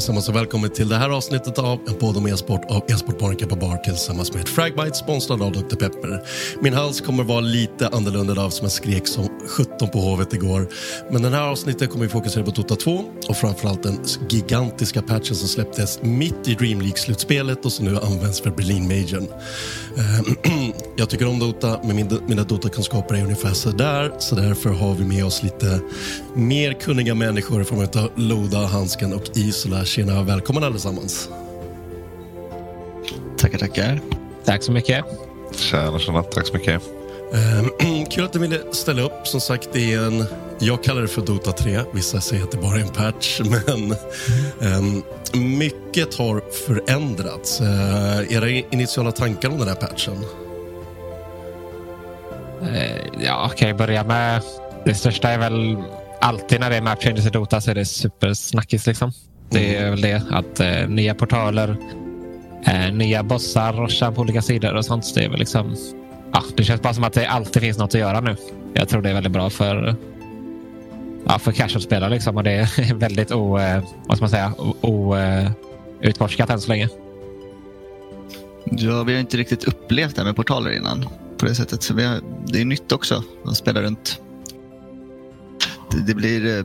Allesammans och välkommen till det här avsnittet av en podd om e-sport av e-sportbaren på Bar tillsammans med Fragbite sponsrad av Dr. Pepper. Min hals kommer vara lite annorlunda idag som jag skrek som 17 på hovet igår. Men den här avsnittet kommer vi fokusera på Dota 2 och framförallt den gigantiska patchen som släpptes mitt i Dream League-slutspelet och som nu används för Berlin Majorn. Eh, jag tycker om Dota, men min, mina Dota-kunskaper är ungefär så där. Så därför har vi med oss lite mer kunniga människor i form av Loda, Hansken och Isola. Tjena, välkommen allesammans. Tackar, tackar. Tack så mycket. Tjena, tjena. Tack så mycket. Eh, kul att du ville ställa upp. Som sagt, det är en... Jag kallar det för Dota 3. Vissa säger att det bara är en patch, men um, mycket har förändrats. Uh, era initiala tankar om den här patchen? Uh, ja, kan jag börja med... Det största är väl alltid när det är map changes i Dota så är det supersnackis. Liksom. Det är väl det att uh, nya portaler, nya bossar, roshan på olika sidor och sånt. Det är väl liksom ja, det känns bara som att det alltid finns något att göra nu. Jag tror det är väldigt bra för, ja, för casual-spelare liksom, och det är väldigt o, vad ska man säga, outforskat än så länge. Ja, vi har inte riktigt upplevt det här med portaler innan på det sättet. Så har, det är nytt också att spela runt. Det, det blir, eh,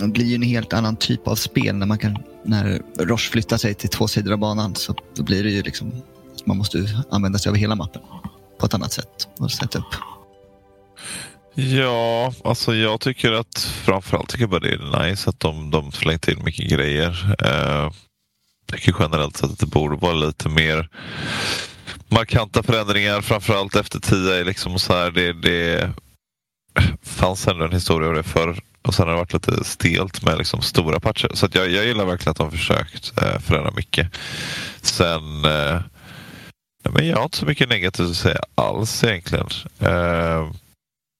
det blir en helt annan typ av spel när man kan när Roche flyttar sig till två sidor av banan så då blir det ju liksom man måste använda sig av hela mappen på ett annat sätt och sätta upp. Ja, alltså jag tycker att framförallt tycker jag bara det är nice att de, de slängt till mycket grejer. Eh, jag tycker generellt sett att det borde vara lite mer markanta förändringar framförallt efter 10. Liksom så här, det, det fanns ändå en historia av det förr och sen har det varit lite stelt med liksom stora patcher. Så jag, jag gillar verkligen att de försökt eh, förändra mycket. Sen eh, men jag har inte så mycket negativt att säga alls egentligen. Eh,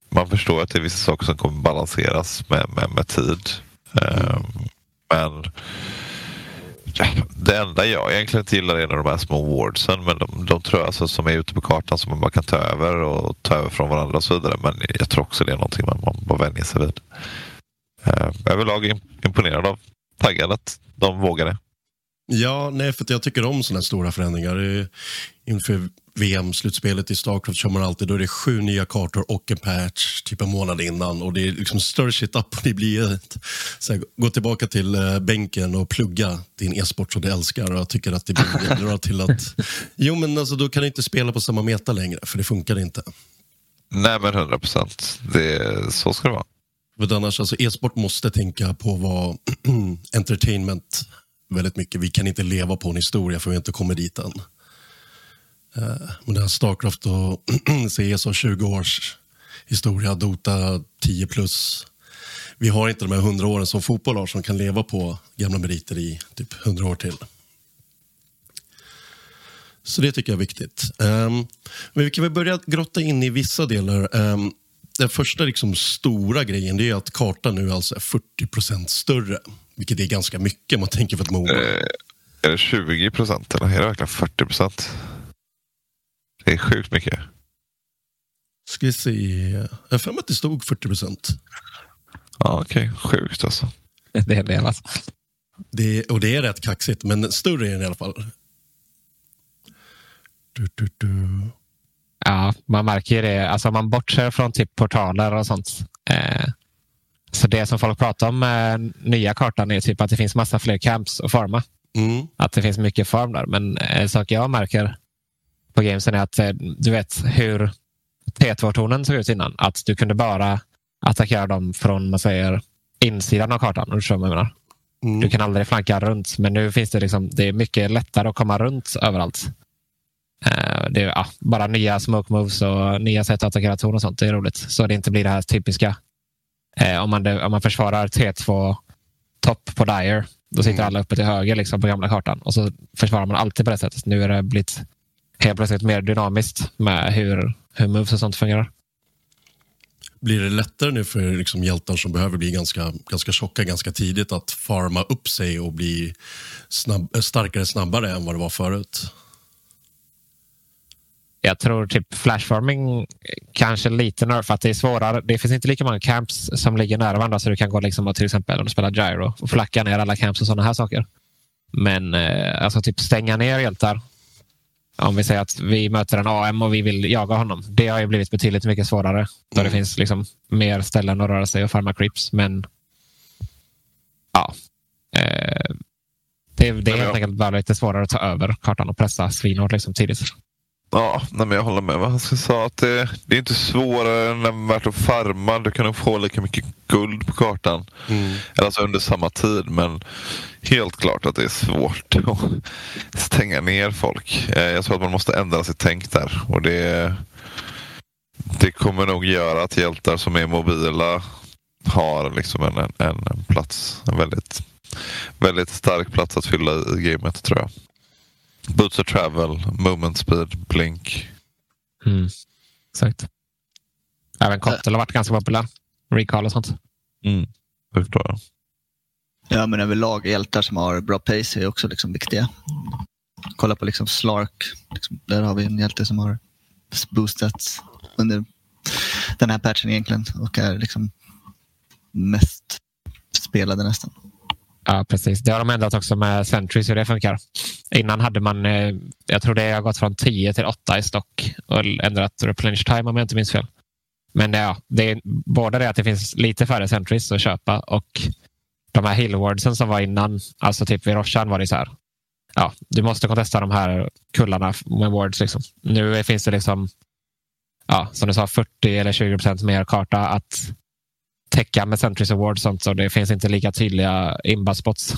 man förstår att det är vissa saker som kommer balanseras med, med, med tid. Eh, men det enda jag egentligen inte gillar är de här små wardsen. Men de, de tror jag alltså, som är ute på kartan som man bara kan ta över och ta över från varandra och så vidare. Men jag tror också det är någonting man, man bara vänjer sig vid. Eh, överlag imponerad av taggad att de vågade. Ja, nej, för jag tycker om sådana stora förändringar. Inför VM-slutspelet i Starcraft kör man alltid, då är det sju nya kartor och en patch typ en månad innan. Och det är liksom större shit up och det blir ett, så här, gå tillbaka till uh, bänken och plugga din e-sport som du älskar och jag tycker att det bidrar till att, jo men alltså då kan du inte spela på samma meta längre för det funkar inte. Nej men hundra procent, så ska det vara. För annars, alltså e-sport måste tänka på vad entertainment väldigt mycket. Vi kan inte leva på en historia för vi har inte kommit dit än. Eh, här Starcraft och CS har 20 års historia, Dota 10 plus. Vi har inte de här 100 åren som fotboll har som kan leva på gamla meriter i typ 100 år till. Så det tycker jag är viktigt. Um, men vi kan väl börja grotta in i vissa delar. Um, den första liksom stora grejen det är att kartan nu alltså är 40 procent större. Vilket är ganska mycket om man tänker på ett Moba. Eh, är det 20 procent eller är det verkligen 40 procent? Det är sjukt mycket. Ska vi se. Jag har att det stod 40 procent. Ja, okej. Okay. Sjukt alltså. Det är det alltså. Det, och det är rätt kaxigt, men större är den i alla fall. Du, du, du. Ja, man märker ju det. Alltså man bortser från typ portaler och sånt. Eh, så det som folk pratar om med nya kartan är typ att det finns massa fler camps att farma. Mm. Att det finns mycket farm där. Men en sak jag märker på gamesen är att eh, du vet hur T2-tornen såg ut innan. Att du kunde bara attackera dem från man säger, insidan av kartan. Du jag menar. Mm. Du kan aldrig flanka runt. Men nu finns det liksom, det är mycket lättare att komma runt överallt. Uh, det är ja, bara nya smoke moves och nya sätt att attackera torn och sånt. Det är roligt. Så det inte blir det här typiska. Uh, om, man, om man försvarar T2 topp på Dire, då sitter mm. alla uppe till höger liksom, på gamla kartan. Och så försvarar man alltid på det sättet. Nu är det blivit helt plötsligt mer dynamiskt med hur, hur moves och sånt fungerar. Blir det lättare nu för liksom hjältar som behöver bli ganska, ganska tjocka ganska tidigt att farma upp sig och bli snabb, starkare snabbare än vad det var förut? Jag tror typ flashfarming kanske lite nerf att det är svårare. Det finns inte lika många camps som ligger nära varandra så du kan gå liksom och till exempel om du spelar gyro och flacka ner alla camps och sådana här saker. Men eh, alltså typ stänga ner hjältar om vi säger att vi möter en AM och vi vill jaga honom. Det har ju blivit betydligt mycket svårare. Då mm. det finns liksom mer ställen att röra sig och farma creeps. Men ja, eh, det, det, är helt enkelt bara lite svårare att ta över kartan och pressa svinhårt liksom tidigt. Ja, nej, men jag håller med vad han sa. Att det, det är inte svårare än värt att farma. Du kan nog få lika mycket guld på kartan. Mm. Alltså under samma tid. Men helt klart att det är svårt att stänga ner folk. Eh, jag tror att man måste ändra sitt tänk där. Och det, det kommer nog göra att hjältar som är mobila har liksom en, en, en plats. En väldigt, väldigt stark plats att fylla i gamet tror jag. Boots of travel, moment speed, blink. Mm. Exakt. Även Kottel har varit ganska populär. Recall och sånt. Mm. Det förstår jag. Ja, men överlag hjältar som har bra pace är också liksom viktiga. Kolla på liksom Slark. Liksom, där har vi en hjälte som har boostats under den här patchen egentligen och är liksom mest spelade nästan. Ja, precis. Det har de ändrat också med Sentries hur det funkar. Innan hade man, eh, jag tror det har gått från 10 till 8 i stock och ändrat replenish time om jag inte minns fel. Men ja, det är både det att det finns lite färre Sentries att köpa och de här Hillwardsen som var innan, alltså typ vid Roshan var det så här. Ja, du måste kontesta de här kullarna med wards. Liksom. Nu finns det liksom, ja, som du sa, 40 eller 20 procent mer karta att täcka med Centuries Award sånt, så det finns inte lika tydliga imba-spots.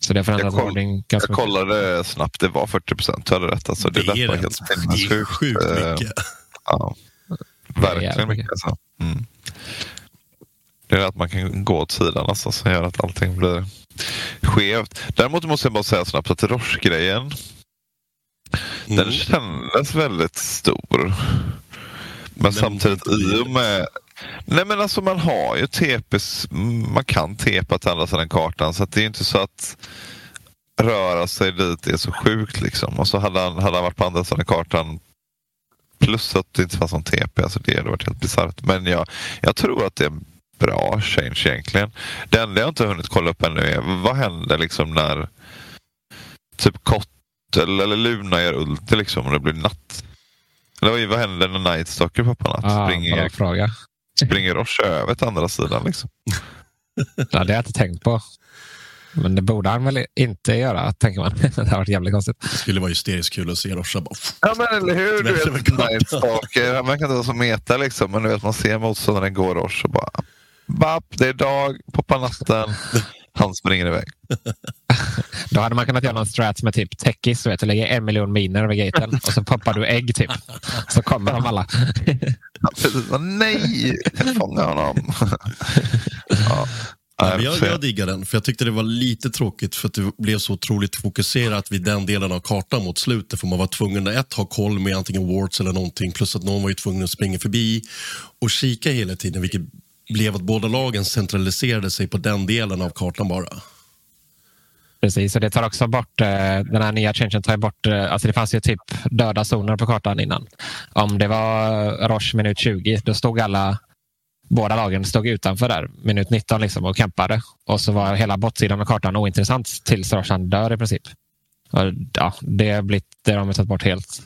Så det förändrar jag, koll, jag kollade snabbt, det var 40 procent. Du hade rätt. Alltså, det, det är rätt. Helt det är sjukt mycket. Ja, verkligen mycket. Alltså. Mm. Det är att man kan gå åt sidan alltså, som gör att allting blir skevt. Däremot måste jag bara säga snabbt att Roche-grejen, mm. den kändes väldigt stor. Men, men samtidigt i och med Nej men alltså man har ju TPs, man kan tepa till andra sidan kartan så det är inte så att röra sig dit är så sjukt liksom. Och så hade han, hade han varit på andra sidan kartan plus att det inte fanns någon TP, alltså det hade varit helt bisarrt. Men jag, jag tror att det är bra change egentligen. Det enda jag inte hunnit kolla upp ännu är vad händer liksom när typ Kottel eller Luna gör ulti liksom och det blir natt? Eller vad händer när Nightstalker poppar natt? Ah, Springer, fråga. Springer Roche över till andra sidan liksom? ja, det har jag inte tänkt på. Men det borde han väl inte göra, tänker man. det har varit jävligt konstigt. Det skulle vara hysteriskt kul att se Rocha bara... Ja, men eller hur? Du vet, Nightstalker. Han verkar inte vara så meta liksom. Men du vet, man ser motståndaren gå Roche och bara... Bapp, det är dag, poppa natten. Han springer iväg. Då hade man kunnat göra någon strat med typ techis, du vet, du lägger en miljon miner över gaten och så poppar du ägg typ. Så kommer de alla. Nej, fånga honom. ja. Men jag, jag diggar den, för jag tyckte det var lite tråkigt för att det blev så otroligt fokuserat vid den delen av kartan mot slutet. För man var tvungen att ett, ha koll med antingen warts eller någonting, plus att någon var ju tvungen att springa förbi och kika hela tiden, vilket blev att båda lagen centraliserade sig på den delen av kartan bara. Precis, och det tar också bort, eh, den här nya changen tar bort, eh, alltså det fanns ju typ döda zoner på kartan innan. Om det var Roche minut 20, då stod alla båda lagen stod utanför där minut 19 liksom och kämpade. Och så var hela bortsidan av kartan ointressant tills Roche dör i princip. Och, ja, det, har blivit, det har de tagit bort helt,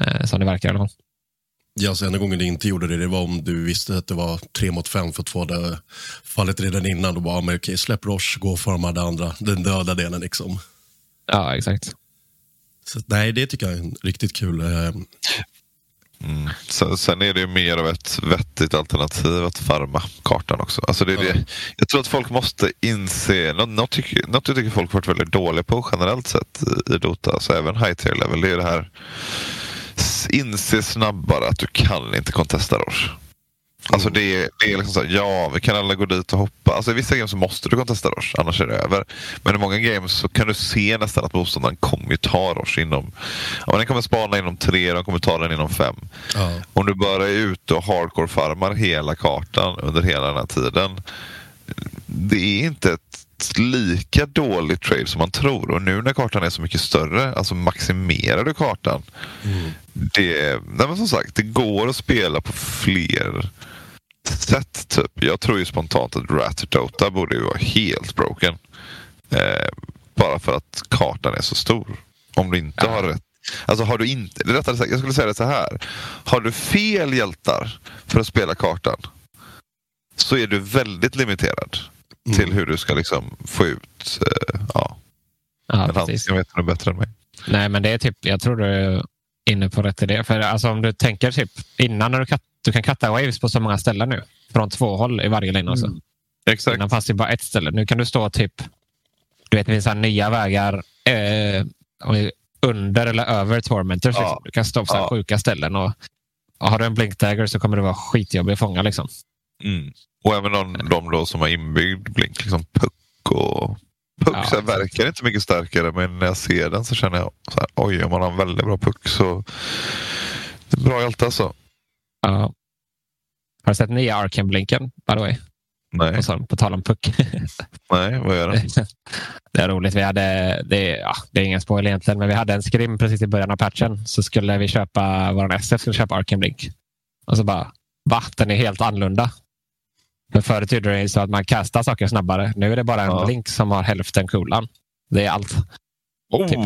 eh, som det verkar i alla fall. Ja, så enda gången det inte gjorde det, det var om du visste att det var tre mot fem för att få det fallet redan innan. Då bara, men okej, släpp Roche, gå och forma det andra, den döda delen liksom. Ja, exakt. Så, nej, det tycker jag är en riktigt kul. Eh, Mm. Sen, sen, är det mer av ett vettigt alternativ att farma kartan också. Alltså det är det. Jag tror att folk måste inse, något, något, tycker, något jag tycker folk varit väldigt dåliga på generellt sett i, i Dota, alltså även high tier level, det är det här inse snabbare att du kan inte contesta Roche. Alltså det är, det är liksom så här, ja vi kan alla gå dit och hoppa. Alltså I vissa games så måste du contesta Roche, annars är det över. Men i många games så kan du se nästan att motståndaren kommer ta Roche inom... Ja, den kommer spana inom tre, de kommer ta den inom fem. Ja. Om du bara är ute och hardcore-farmar hela kartan under hela den här tiden. Det är inte ett lika dåligt trade som man tror. Och nu när kartan är så mycket större, alltså maximerar du kartan. Mm. Det, nej men som sagt, det går att spela på fler sätt. Typ. Jag tror ju spontant att Rat Dota borde ju vara helt broken. Eh, bara för att kartan är så stor. Om du inte ja. har rätt Alltså har du inte, rättare sagt, jag skulle säga det så här. Har du fel hjältar för att spela kartan så är du väldigt limiterad mm. till hur du ska liksom få ut... Uh, ja. ja, men han ska veta det bättre än mig. Nej, men det är typ, jag tror du är inne på rätt idé. För alltså, om du tänker typ innan när du, kat, du kan katta waves på så många ställen nu. Från två håll i varje. Alltså. Mm. Exakt. Innan fanns det bara ett ställe. Nu kan du stå typ... Du vet, det finns nya vägar eh, under eller över Tormenters. Ja. Liksom. Du kan stå på ja. sjuka ställen. Och, och Har du en blinkdagger så kommer det vara skitjobbigt att fånga. Liksom. Mm. Och även de, de då som har inbyggd blink, liksom puck och Puck ja. verkar inte mycket starkare men när jag ser den så känner jag så här, oj om man har en väldigt bra puck så det är bra hjälte alltså. Ja. Har du sett nya Arkham-blinken by the way? Nej. På, på tal om puck. Nej, vad gör den? det är roligt. Vi hade, det, ja, det är ingen spoil egentligen, men vi hade en skrim precis i början av patchen. Så skulle vi köpa, vår SF skulle köpa Arkham Blink. Och så bara, va? Den är helt annorlunda. Men förut gjorde det så att man kastar saker snabbare. Nu är det bara en ja. blink som har hälften coolan. Det är allt. Oh. Typ.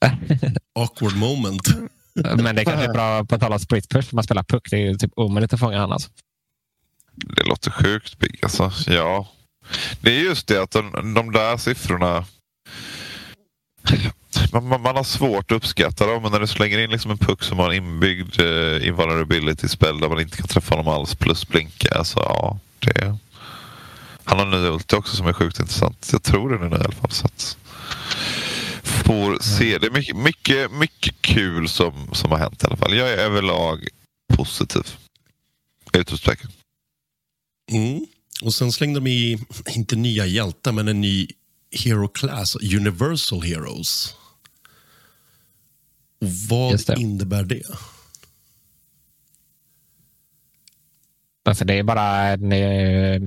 Awkward moment. Men det kanske är bra på tal om sprit push. Man spelar puck. Det är typ omöjligt att fånga annars. Det låter sjukt big alltså. Ja. Det är just det att de, de där siffrorna man, man, man, har svårt att uppskatta dem, men när du slänger in liksom en puck som har en inbyggd uh, invulnerability spel där man inte kan träffa honom alls plus blinka. Alltså, ja, det, han har en ny ulti också som är sjukt intressant. Jag tror den är ny i alla fall. Så att, får se. Det är mycket, mycket, mycket kul som, som har hänt i alla fall. Jag är överlag positiv. Utropstecken. Mm. Och sen slängde de i, inte nya hjältar, men en ny Hero Class, Universal Heroes. Och vad det. innebär det? Alltså det är bara en, eh,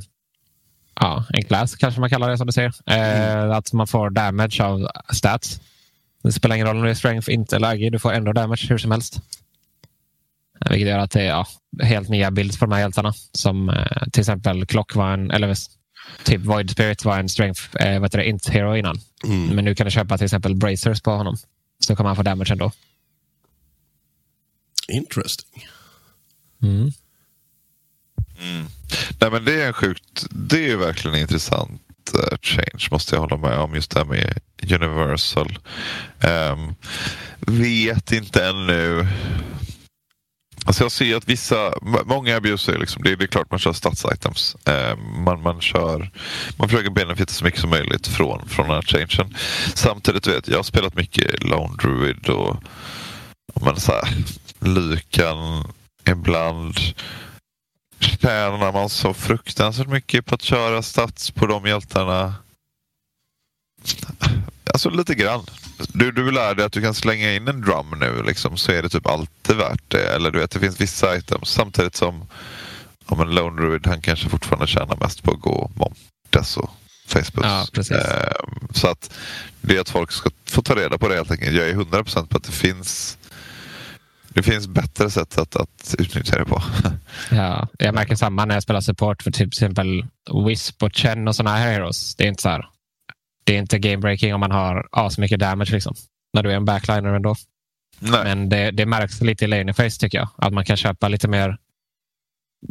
ja, en class kanske man kallar det som du säger. Eh, mm. att man får damage av stats. Det spelar ingen roll om det är strength, inte eller agi. Du får ändå damage hur som helst. Vilket gör att det är ja, helt nya bilder på de här hjältarna. Som eh, till exempel Clock var en, eller typ Void Spirit var en strength, eh, vad heter det, int hero innan. Mm. Men nu kan du köpa till exempel bracers på honom. Så kommer han få damage ändå. Interesting. Mm. Mm. Nej, men det är en sjukt, det är verkligen en intressant uh, change måste jag hålla med om. Just det här med Universal. Um, vet inte ännu Alltså jag ser att vissa, många abuser, liksom, det, är, det är klart man kör statsitems. Eh, man, man, kör, man försöker benefita så mycket som möjligt från, från den här changen. Samtidigt vet jag, jag har spelat mycket Lone Druid och, och man så här, Lykan ibland tjänar man så fruktansvärt mycket på att köra stats på de hjältarna. Alltså lite grann. Du, du lär dig att du kan slänga in en drum nu liksom, så är det typ alltid värt det. Eller du vet, det finns vissa items. Samtidigt som om en Lone Druid han kanske fortfarande tjänar mest på att gå Montes och Facebook. Ja. Eh, så att det är att folk ska få ta reda på det helt enkelt. Jag är 100% på att det finns det finns bättre sätt att, att utnyttja det på. Ja, jag märker samma när jag spelar support för till exempel Wisp och Chen och sådana här heroes. Det är inte så här, det är inte game breaking om man har asmycket damage liksom. När du är en backliner ändå. Nej. Men det, det märks lite i laneface tycker jag. Att man kan köpa lite mer.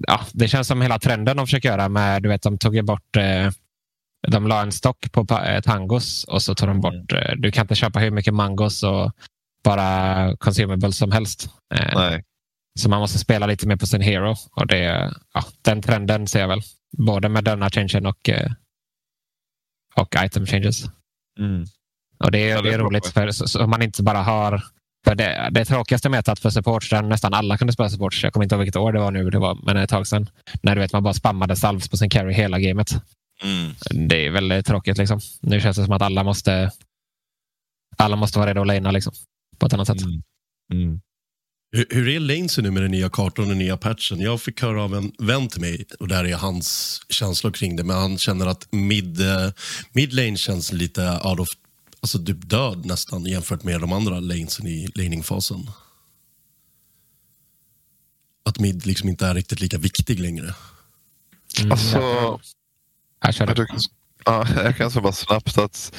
Ja, det känns som hela trenden de försöker göra med, du vet, de tog ju bort eh, de la en stock på eh, tangos och så tog de bort, eh, du kan inte köpa hur mycket mangos och bara consumables som helst. Eh, Nej. så man måste spela lite mer på sin hero. Och det, ja, den trenden ser jag väl. Både med denna changen och, eh, och item changes. Och det, Ja, är- det är roligt för så, så man inte bara har... För det, det tråkigaste metat för support, där nästan alla kunde spela support, jag kommer inte ihåg vilket år det var nu, det var, men ett tag sedan. När du vet, man bara spammade salvs på sin carry hela gamet. Mm. Det är väldigt tråkigt. Liksom. Nu känns det som att alla måste alla måste vara redo att lanea liksom, på ett annat sätt. Hur, hur är lanesen nu med den nya kartan och den nya patchen? Jag fick höra av en vän till mig, och där är hans känslor kring det, men han känner att mid, eh, mid lane känns lite out of, alltså typ död nästan jämfört med de andra lanesen i laningfasen. Att mid liksom inte är riktigt lika viktig längre. Mm. Alltså, Jag kör tycker, ja, jag kan säga bara snabbt att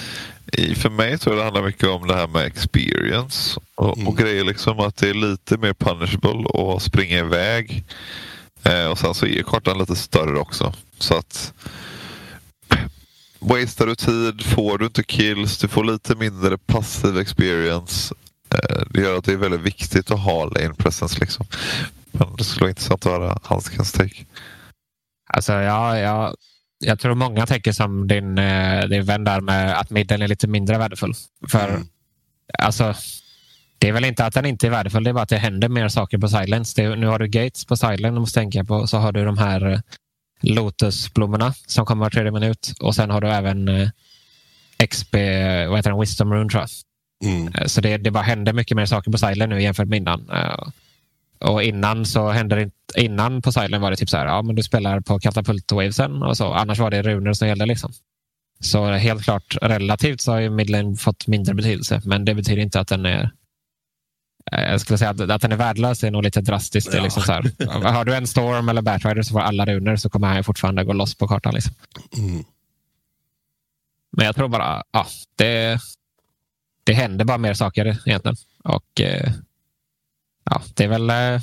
för mig tror jag det handlar mycket om det här med experience och, och grejer liksom att det är lite mer punishable att springa iväg. Eh, och sen så är kartan lite större också. Så att Wastar du tid får du inte kills, du får lite mindre passiv experience. Eh, det gör att det är väldigt viktigt att ha lane presence. Liksom. Men det skulle vara intressant att höra Hanskens take. Alltså, ja, ja, jag tror många tänker som din, eh, din vän där med att midden är lite mindre värdefull. För Mm. alltså, det är väl inte att den inte är värdefull, det är bara att det händer mer saker på Silence. Det, nu har du Gates på Silence, du måste tänka på. Så har du de här eh, Lotus-blommorna som kommer var tredje minut. Och sen har du även eh, XP, vad heter den, Wisdom Rune tror jag. Mm. Så det, det bara händer mycket mer saker på Silent nu jämfört med innan. Och innan så hände det inte, innan på Silent var det typ så här, ja men du spelar på katapultwavesen och så. Annars var det runor som gällde liksom. Så helt klart relativt så har ju midlane fått mindre betydelse, men det betyder inte att den är eh, jag skulle säga att, att den är värdelös det är nog lite drastiskt. Är liksom så här, har du en storm eller batrider så får alla runor så kommer han fortfarande gå loss på kartan. Liksom. Mm. Men jag tror bara, ja, det, det händer bara mer saker egentligen. Och eh, ja, det är väl eh,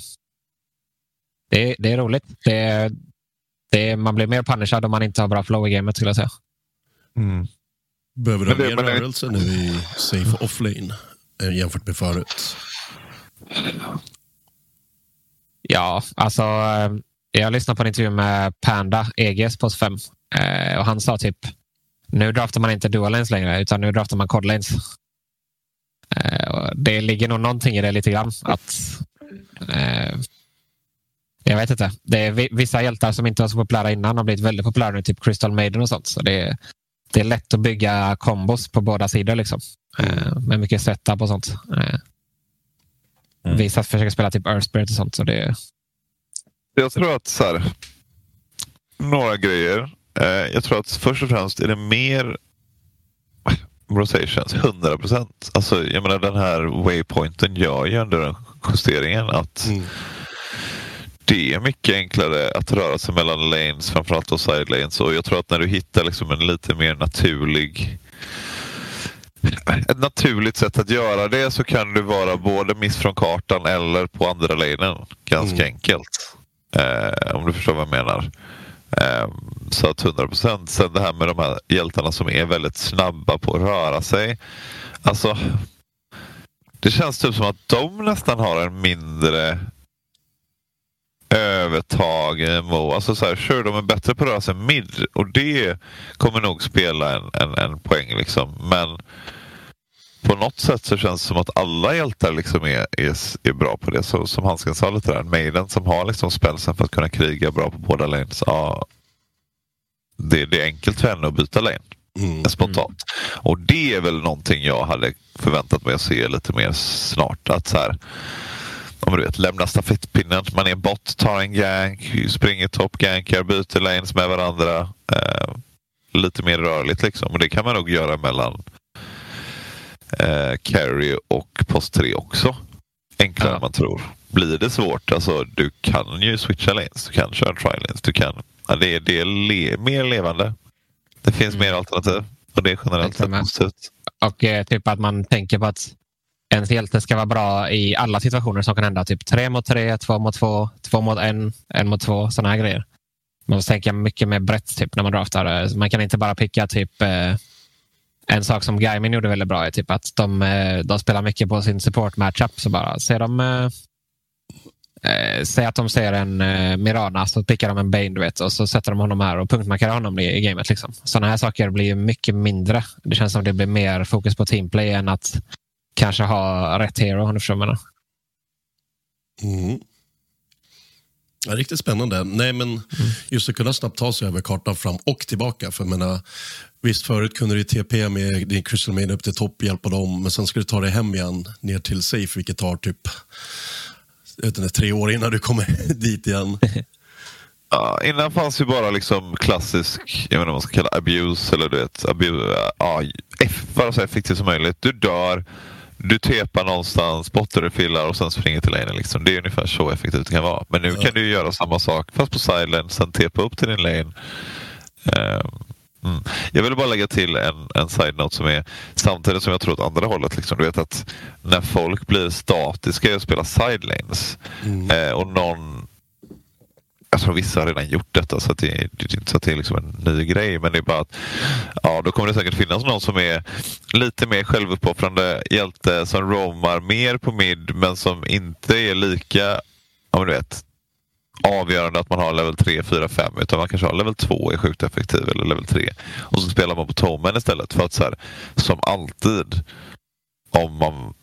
det, det är roligt. Det, det, man blir mer punishad om man inte har bra flow i gamet skulle jag säga. Behöver du ha mer rörelse nu i safe offlane eh, jämfört med förut? Ja, alltså eh, jag lyssnade på en intervju med Panda, EGs på 5 eh, och han sa typ nu draftar man inte dual lanes längre utan nu draftar man quad lanes. Eh, det ligger nog någonting i det lite grann. Att, eh, jag vet inte. Det är vi- vissa hjältar som inte var så populära innan har blivit väldigt populära nu, typ Crystal Maiden och sånt. Så det, är- det är lätt att bygga kombos på båda sidor liksom. Eh, med mycket setup och sånt. Eh, Vissa försöker spela typ Earth Spirit och sånt. Så det, Jag tror att så här, några grejer. Eh, jag tror att först och främst är det mer rotations, 100 procent. Alltså, jag menar den här waypointen gör ju ändå den justeringen att Mm. det är mycket enklare att röra sig mellan lanes, framförallt då side lanes. Och jag tror att när du hittar liksom en lite mer naturlig ett naturligt sätt att göra det så kan du vara både miss från kartan eller på andra lanen. Ganska Mm. enkelt. Eh, om du förstår vad jag menar. Eh, så att 100 procent. Sen det här med de här hjältarna som är väldigt snabba på att röra sig. Alltså, det känns typ som att de nästan har en mindre övertag i Alltså så här, sure, de är bättre på att röra sig mid och det kommer nog spela en, en, en poäng. Liksom. Men på något sätt så känns det som att alla hjältar liksom är, är, är bra på det. Så, som Hansken sa lite där, Maiden som har liksom spelsen för att kunna kriga bra på båda lanes. Ja, det, det är enkelt för henne att byta lane. Mm. Spontant. Och det är väl någonting jag hade förväntat mig att se lite mer snart. Att så här, om du vet, lämna stafettpinnen. Man är bot, tar en gank, springer top, gankar, byter lanes med varandra. Eh, lite mer rörligt liksom. Och det kan man nog göra mellan eh, carry och post 3 också. Enklare ja. än man tror. Blir det svårt, alltså du kan ju switcha lanes, du kan köra try lanes, du kan. Ja, det, är, det är le, mer levande. Det finns mm. mer alternativ och det är generellt sett positivt. Och eh, typ att man tänker på att ens hjälte ska vara bra i alla situationer som kan hända. Typ tre mot tre, två mot två, två mot en, en mot två, sådana här grejer. Man måste tänka mycket mer brett typ, när man draftar. Man kan inte bara picka typ eh, en sak som Gaimin gjorde väldigt bra är typ att de, eh, de spelar mycket på sin support matchup. Så bara ser de eh, Säg att de ser en eh, Mirana så pickar de en Bane du vet, och så sätter de honom här och punktmarkerar honom i, i gamet. Liksom. Sådana här saker blir mycket mindre. Det känns som det blir mer fokus på teamplay än att kanske ha rätt hero om du förstår vad jag menar. Mm. Ja, riktigt spännande. Nej, men mm. just att kunna snabbt ta sig över kartan fram och tillbaka. För menar, visst, förut kunde du TP med din Crystal Main upp till topp, hjälpa dem, men sen ska du ta dig hem igen ner till safe, vilket tar typ inte, tre år innan du kommer dit igen. Ja, innan fanns ju bara liksom klassisk, jag vet inte vad man ska kalla abuse eller du vet, abuse, ja, vara så effektiv som möjligt. Du dör, du tepar någonstans, bottenrefillar och sen springer till lanen. Liksom. Det är ungefär så effektivt det kan vara. Men nu ja. kan du göra samma sak fast på sideline, sen tepa upp till din lane. Um, mm. Jag vill bara lägga till en, en side-note som är samtidigt som jag tror åt andra hållet. Liksom. Du vet att när folk blir statiska och spelar sidelanes mm. eh, och någon jag tror vissa har redan gjort detta så det, det, är inte så att det är liksom en ny grej. Men det är bara att ja, då kommer det säkert finnas någon som är lite mer självuppoffrande hjälte som romar mer på mid men som inte är lika om du vet, avgörande att man har level 3, 4, 5 utan man kanske har level 2 är sjukt effektiv eller level 3. Och så spelar man på Tomen istället för att så här, som alltid om man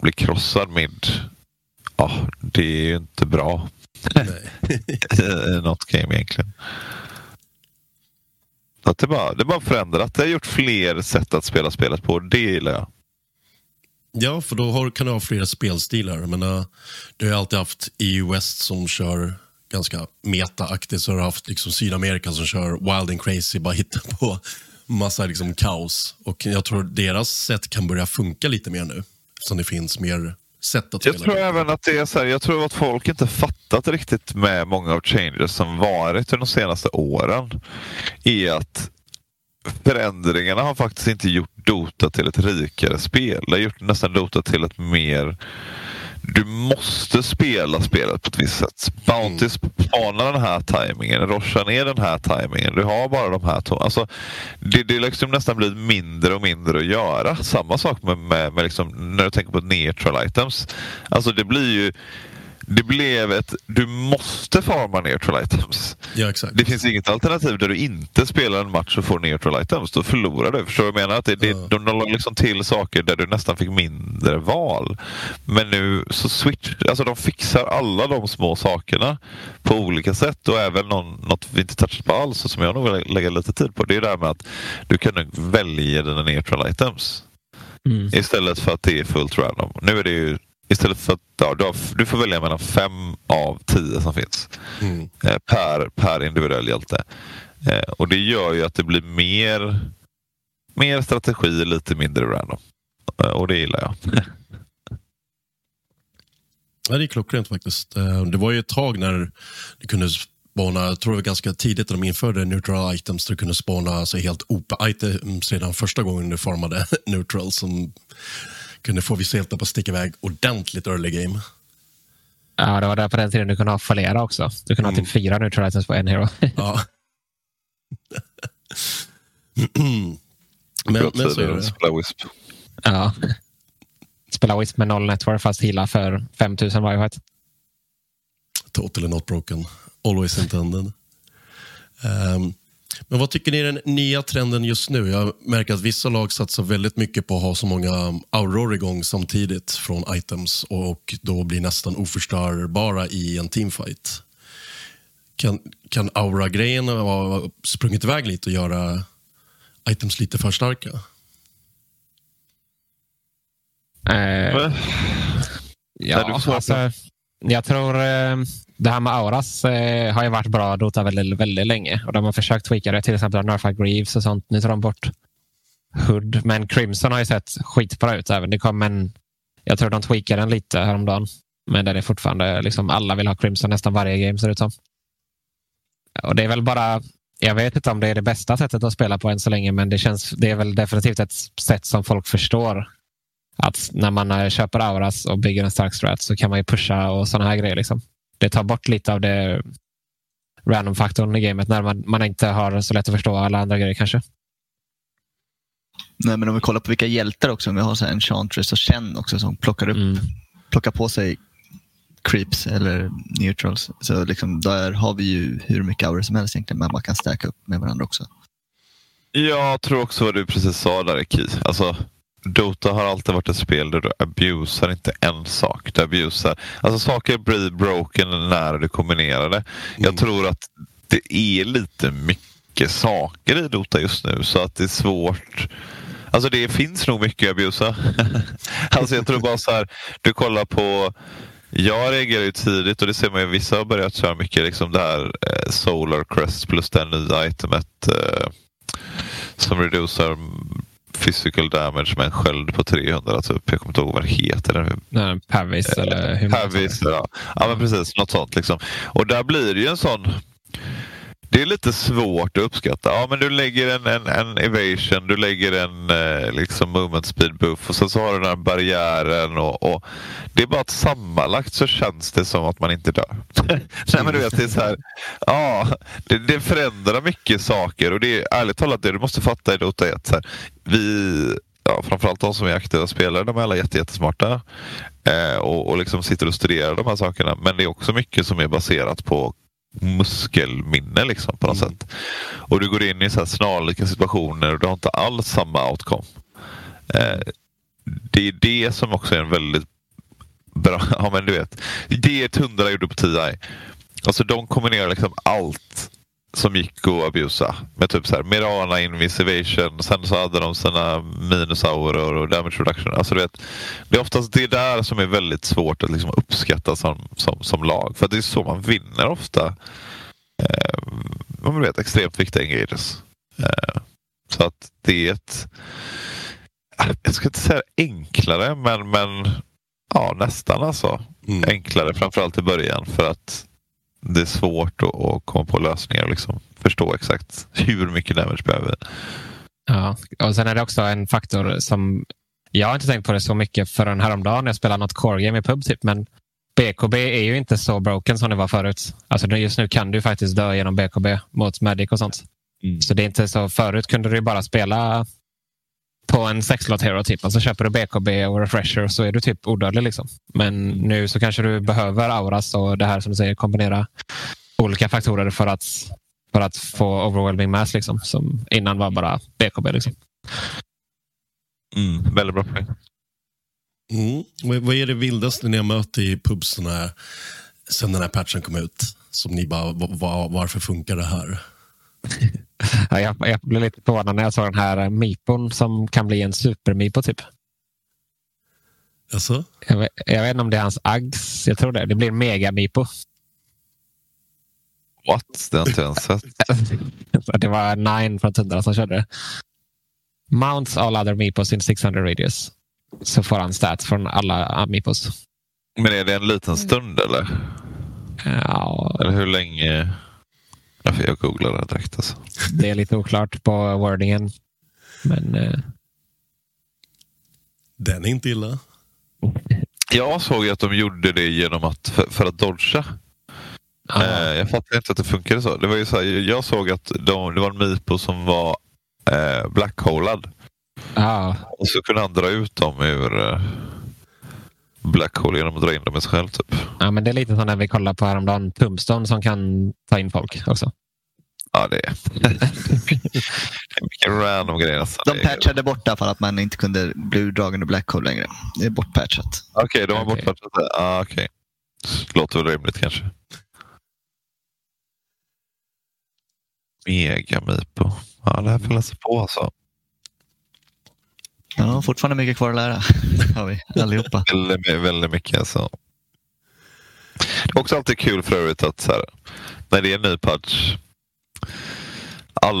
blir krossad mid ja, det är ju inte bra. Något game egentligen. Att det, bara, det bara förändrat. Det har gjort fler sätt att spela spelet på. Det gillar jag. Ja, för då har, kan du ha flera spelstilar. Men, uh, du har alltid haft EU West som kör ganska meta-aktigt. Så har du haft liksom, Sydamerika som kör wild and crazy, bara hittar på massa liksom, kaos. Och jag tror deras sätt kan börja funka lite mer nu. Så det finns mer sätt att Jag tror även att det är så här, jag tror att folk inte fattat riktigt med många av changes som varit de senaste åren. Är att förändringarna har faktiskt inte gjort Dota till ett rikare spel. Det har gjort nästan Dota till ett mer du måste spela spelet på ett visst sätt. Bounty spanar den här tajmingen, Roshan är den här tajmingen. Du har bara de här två. Alltså, det, det liksom nästan blivit mindre och mindre att göra. Samma sak med, med, med liksom, när du tänker på neutral items. Alltså det blir ju det blev ett, du måste farma neutral items. Ja, exakt. Det finns inget alternativ där du inte spelar en match och får neutral items. Då förlorar du. Förstår du vad jag menar? Att det, det, ja. De la liksom till saker där du nästan fick mindre val. Men nu så switch, alltså de fixar alla de små sakerna på olika sätt och även någon, något vi inte touchat på alls och som jag nog vill lägga lite tid på. Det är det här med att du kan välja dina neutral items. Mm. Istället för att det är fullt random. Nu är det ju Istället för att ja, du, har, du, får välja mellan fem av tio som finns mm. eh, per, per individuell hjälte. Eh, och det gör ju att det blir mer, mer strategi, lite mindre random. Eh, och det gillar jag. ja, det är klockrent faktiskt. Det var ju ett tag när du kunde spana, jag tror det var ganska tidigt när de införde neutral items, du kunde spana alltså helt OP-items redan första gången du formade neutral. Som kunde få vissa hjältar på att sticka iväg ordentligt early game. Ja, det var där på den tiden du kunde ha flera också. Du kunde mm. ha typ fyra neutralizers på en hero. ja. men, men så är det. Spela Wisp. Ja. Spela Wisp med noll network fast hila för 5000 varje fight. totally not broken. Always intended. Um, men vad tycker ni är den nya trenden just nu? Jag märker att vissa lag satsar väldigt mycket på att ha så många auror igång samtidigt från items och då blir nästan oförstörbara i en teamfight. Kan, kan aura-grejen ha sprungit iväg lite och göra items lite för starka? Eh, ja, alltså, jag tror eh, det här med auras eh, har ju varit bra Dota väldigt, väldigt länge. Och de har försökt tweaka det. Till exempel Nerfa Greaves och sånt. Nu tar de bort Hood. Men Crimson har ju sett skitbra ut. Även. Det kom en, jag tror de tweakade den lite häromdagen. Men den är fortfarande, liksom, alla vill ha Crimson nästan varje game ser det ut som. Och det är väl bara, jag vet inte om det är det bästa sättet att spela på än så länge. Men det, känns, det är väl definitivt ett sätt som folk förstår. Att när man eh, köper auras och bygger en stark strat så kan man ju pusha och sådana här grejer. Liksom det tar bort lite av det random-faktorn i gamet när man, man inte har så lätt att förstå alla andra grejer kanske. Nej, men om vi kollar på vilka hjältar också, om vi har så här Enchantress och Chen också som plockar, upp, mm. plockar på sig creeps eller neutrals. Så liksom, där har vi ju hur mycket aura som helst egentligen, men man kan stacka upp med varandra också. Jag tror också vad du precis sa där, Ki. Alltså, Dota har alltid varit ett spel där du abusar inte en sak. Du abusar, alltså saker blir broken när du kombinerar det. Mm. Jag tror att det är lite mycket saker i Dota just nu så att det är svårt. Alltså det finns nog mycket att abusa. alltså jag tror bara så här, du kollar på jag reagerar ju tidigt och det ser man ju vissa har börjat köra mycket liksom det här eh, Solar Crest plus det nya itemet eh, som reducerar physical damage med en sköld på 300 typ. Jag kommer inte ihåg vad det heter. Nej, Pavis eh, eller hur Pavis, ja. ja men precis. Något sånt liksom. Och där blir det ju en sån det är lite svårt att uppskatta. Ja, men du lägger en, en, en evasion, du lägger en eh, liksom movement speed buff och sen så har du den här barriären. Och, och, det är bara att sammanlagt så känns det som att man inte dör. Nej, men du vet, det, är så här, ja, det, det, förändrar mycket saker och det är ärligt talat det du måste fatta i Dota 1. Så här, vi, ja, framförallt de som är aktiva spelare, de är alla jättesmarta eh, och, och liksom sitter och studerar de här sakerna. Men det är också mycket som är baserat på muskelminne liksom, på något mm. sätt. Och du går in i så här snarlika situationer och du har inte alls samma outcome. Eh, det är det som också är en väldigt bra, ja men du vet, det är ett hundra gjorde på TI. Alltså de kombinerar liksom allt som gick att abusa. Med typ så här, Mirana Invisivation. Sen så hade de sina minusaurer och damage reduction. Alltså du vet, det är oftast det där som är väldigt svårt att liksom uppskatta som, som, som lag. För det är så man vinner ofta. Eh, man vet, extremt viktiga engages. Eh, så att det är ett... Jag ska inte säga enklare men, men ja, nästan alltså. Mm. Enklare framförallt i början. För att det är svårt att, att komma på lösningar och liksom förstå exakt hur mycket damage behöver. Ja, och sen är det också en faktor som jag har inte tänkt på det så mycket förrän häromdagen när jag spelade något core game i pub. Typ, men BKB är ju inte så broken som det var förut. Alltså just nu kan du faktiskt dö genom BKB mot Medic och sånt. Mm. Så det är inte så. Förut kunde du bara spela på en sexlott hero. Typ. Alltså köper du BKB och refresher så är du typ odödlig. Liksom. Men nu så kanske du behöver auras och det här som du säger kombinera olika faktorer för att, för att få overwhelming mass. Liksom, som innan var bara BKB. Liksom. Mm, väldigt bra poäng. Mm. Vad är det vildaste ni har mött i pubsarna sen den här patchen kom ut? Som ni bara, var, varför funkar det här? Jag, jag blev lite förvånad när jag såg den här Mipon som kan bli en super-Mipo typ. Alltså? Jag, vet, jag vet inte om det är hans Ags. Jag tror det. Det blir en mega-Mipo. What? Det har inte ens sett. det var Nine från Tundra som körde det. Mounts all other Mipos in 600 radius. Så får han stats från alla Mipos. Men är det en liten stund eller? Ja. Eller hur länge? Jag googlar det direkt. Alltså. Det är lite oklart på wordingen. Men... Eh... Den är inte illa. Jag såg att de gjorde det genom att, för, för att dodga. Eh, jag fattar inte att det funkade så. Det var ju så här, jag såg att de, det var en Mipo som var eh, blackholad. Ah. Och så kunde han dra ut dem ur... Eh, black hole genom att dra in dem i sig själv. Typ. Ja, men det är lite som när vi kollade på häromdagen, Tombstone som kan ta in folk också. Ja, det är, det är mycket random grejer. Alltså. De patchade borta för att man inte kunde bli dragen i Black Hole längre. Det är bortpatchat. Okej, okay, de har bortpatchat det. Ah, okay. Låter väl rimligt kanske. Megamipo. Ja, det här får läsa på alltså. Ja, fortfarande mycket kvar att lära. har vi allihopa. Väldigt, väldigt mycket alltså. Det är också alltid kul för övrigt att så här, när det är en ny patch. all,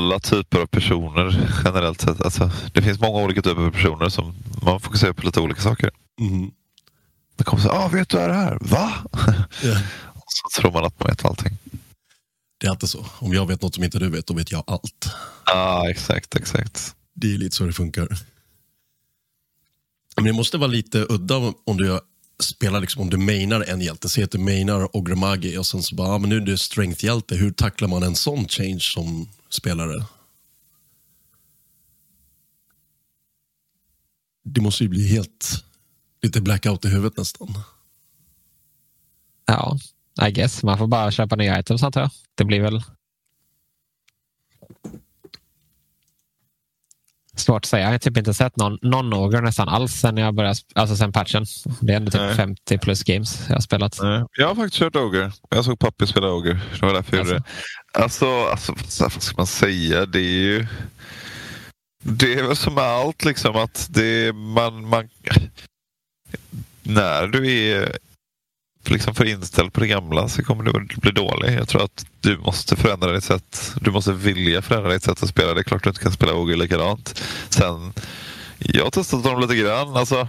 Alla typer av personer generellt sett. Alltså, det finns många olika typer av personer som man fokuserar på lite olika saker. Mm. Det kommer så ah, vet du vad det här? Va? Och så tror man att man vet allting. Det är alltid så. Om jag vet något som inte du vet, då vet jag allt. Ja, exakt, exakt. Det är lite så det funkar. Men det måste vara lite udda om du spelar, liksom, om du mainar en hjälte. Säg att du mainar Ogremagi och sen så bara, ah, men nu är du strength-hjälte. Hur tacklar man en sån change som spelare? Det måste ju bli helt, lite blackout i huvudet nästan. Ja, I guess. Man får bara köpa nya items antar jag. Det blir väl svårt att säga. Jag har typ inte sett någon, någon Ogre nästan alls sen jag började, alltså sen patchen. Det är ändå typ Nej. 50 plus games jag har spelat. Nej, Jag har faktiskt kört Ogre. Jag såg pappi spela Ogre. Det var därför det. Alltså, alltså, vad ska man säga? Det är ju... Det är väl som med allt liksom att det man, man när du är liksom för inställd på det gamla så kommer du bli dålig. Jag tror att du måste förändra ditt sätt. Du måste vilja förändra ditt sätt att spela. Det är klart du inte kan spela Ogre likadant. Sen, jag har testat dem lite grann. Alltså,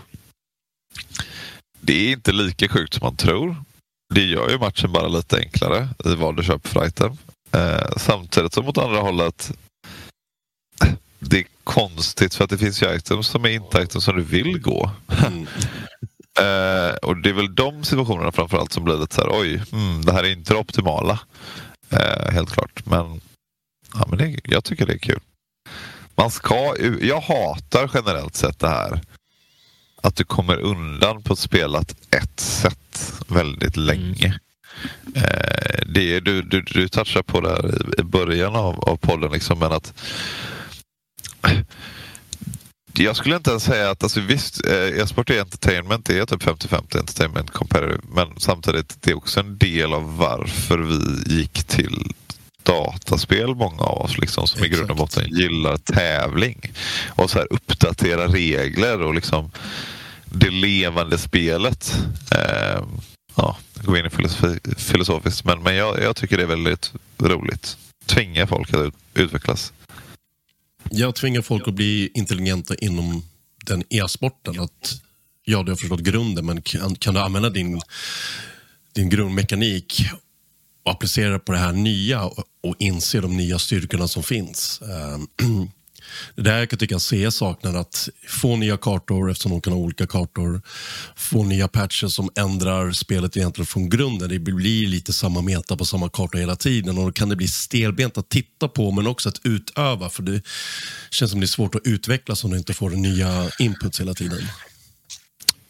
det är inte lika sjukt som man tror. Det gör ju matchen bara lite enklare i vad du köper för item. Eh, samtidigt som åt andra hållet det är konstigt för att det finns ju items som är inte items som du vill gå. Eh, och det är väl de situationerna framförallt som blir lite så här, oj, mm, det här är inte det optimala. Eh, helt klart. Men, ja, men det, jag tycker det är kul. man ska, jag hatar generellt sett det här att du kommer undan på spelat ett sätt väldigt länge. Mm. Eh, det, du, du, du touchar på det här i början av, av podden, liksom, men att jag skulle inte ens säga att, alltså visst, eh, e-sport är entertainment, det är typ 50-50 entertainment competitive, men samtidigt det är också en del av varför vi gick till dataspel, många av oss, liksom, som Exakt. i grund och botten gillar tävling. Och så här uppdatera regler och liksom det levande spelet. Eh, ja, gå in i filosofi, filosofiskt, men, men jag, jag tycker det är väldigt roligt. Tvinga folk att utvecklas. Jag tvingar folk att bli intelligenta inom den e-sporten. Att, ja, du har förstått grunden, men kan, kan du använda din, din grundmekanik och applicera på det här nya och, och inse de nya styrkorna som finns. Ehm, Det där jag kan tycka CE saknar att få nya kartor eftersom de kan ha olika kartor. Få nya patcher som ändrar spelet egentligen från grunden. Det blir lite samma meta på samma karta hela tiden och då kan det bli stelbent att titta på men också att utöva för det känns som det är svårt att utvecklas om du inte får nya inputs hela tiden.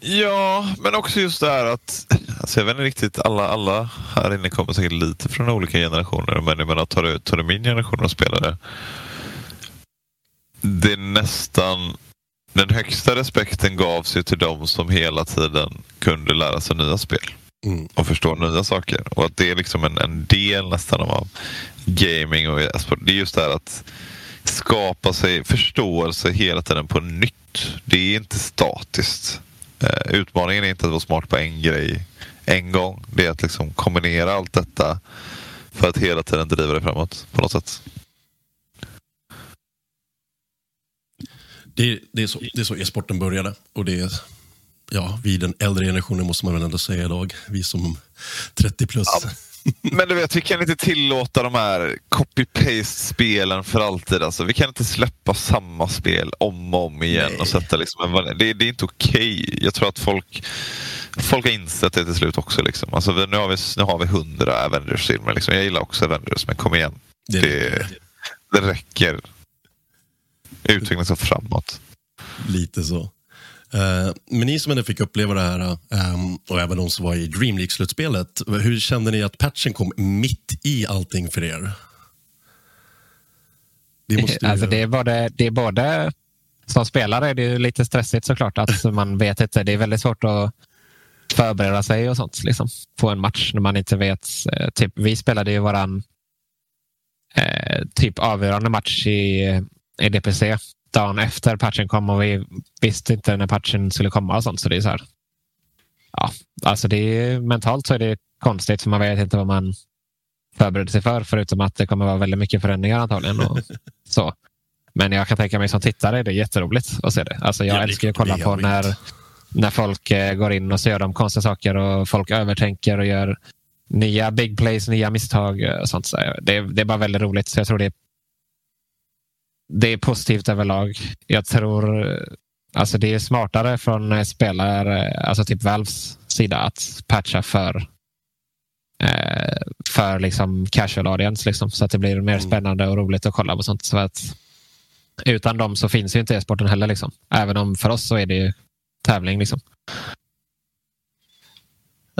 Ja, men också just det här att alltså jag vet inte riktigt, alla, alla här inne kommer säkert lite från olika generationer men jag menar tar du, tar du min generation av spelare det nästan den högsta respekten gavs ju till de som hela tiden kunde lära sig nya spel. Mm. Och förstå nya saker. Och att det är liksom en, en del nästan av gaming och e-sport. Det är just det här att skapa sig förståelse hela tiden på nytt. Det är inte statiskt. Eh, utmaningen är inte att vara smart på en grej en gång. Det är att liksom kombinera allt detta för att hela tiden driva det framåt på något sätt. Det, det, är så, det är så e-sporten började. Och det är, ja, vi den äldre generationen måste man väl ändå säga idag. Vi som 30 plus. Ja, men du vet, vi kan inte tillåta de här copy-paste-spelen för alltid. Alltså, vi kan inte släppa samma spel om och om igen. Och sätta liksom en, det, det är inte okej. Okay. Jag tror att folk folk har insett det till slut också. Liksom. Alltså, nu, har vi, nu har vi hundra Avengers-filmer. Liksom. Jag gillar också Avengers, men kom igen. Det, det, det räcker utvecklas och framåt. Lite så. Uh, men ni som ändå fick uppleva det här um, och även de som var i Dream League-slutspelet. Hur kände ni att patchen kom mitt i allting för er? Det, måste ju... alltså det, är både, det är både som spelare är det lite stressigt såklart. Att man vet inte. Det är väldigt svårt att förbereda sig och sånt liksom, på en match när man inte vet. Eh, typ, vi spelade ju våran eh, typ avgörande match i i DPC dagen efter patchen kom och vi visste inte när patchen skulle komma och sånt. Så det är så här. Ja, alltså det är, mentalt så är det konstigt för man vet inte vad man förbereder sig för förutom att det kommer vara väldigt mycket förändringar antagligen. Och så. Men jag kan tänka mig som tittare är det jätteroligt att se det. Alltså jag älskar att kolla på när, när folk eh, går in och så gör de konstiga saker och folk övertänker och gör nya big plays, nya misstag och sånt. Så det, det är bara väldigt roligt. Så jag tror det är det är positivt överlag. Jag tror alltså det är smartare från spelare, alltså typ Valves sida att patcha för eh, för liksom casual audience liksom, så att det blir mer mm. spännande och roligt att kolla på sånt. Så att, utan dem så finns ju inte e-sporten heller. Liksom. Även om för oss så är det ju tävling. Liksom.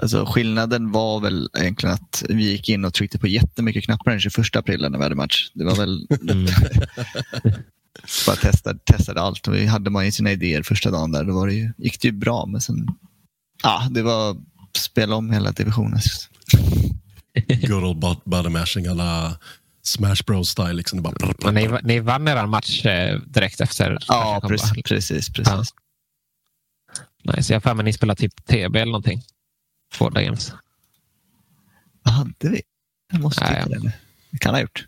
Alltså, skillnaden var väl egentligen att vi gick in och tryckte på jättemycket knappar den 21 april när vi hade match. Det var väl mm. bara testade, testade allt och vi hade man ju sina idéer första dagen där. Då var det ju, gick det ju bra, men sen ja, det var spela om hela divisionen. Good old body mashing alla Smash Bros style. Liksom. Det bara... Men ni, ni vann er match eh, direkt efter? Ja, precis. precis, precis. Ja. Nice. Jag har för mig ni spelade typ TB eller någonting. Båda games. Vad hade vi? Jag måste titta ja, ja. Det kan ha gjort.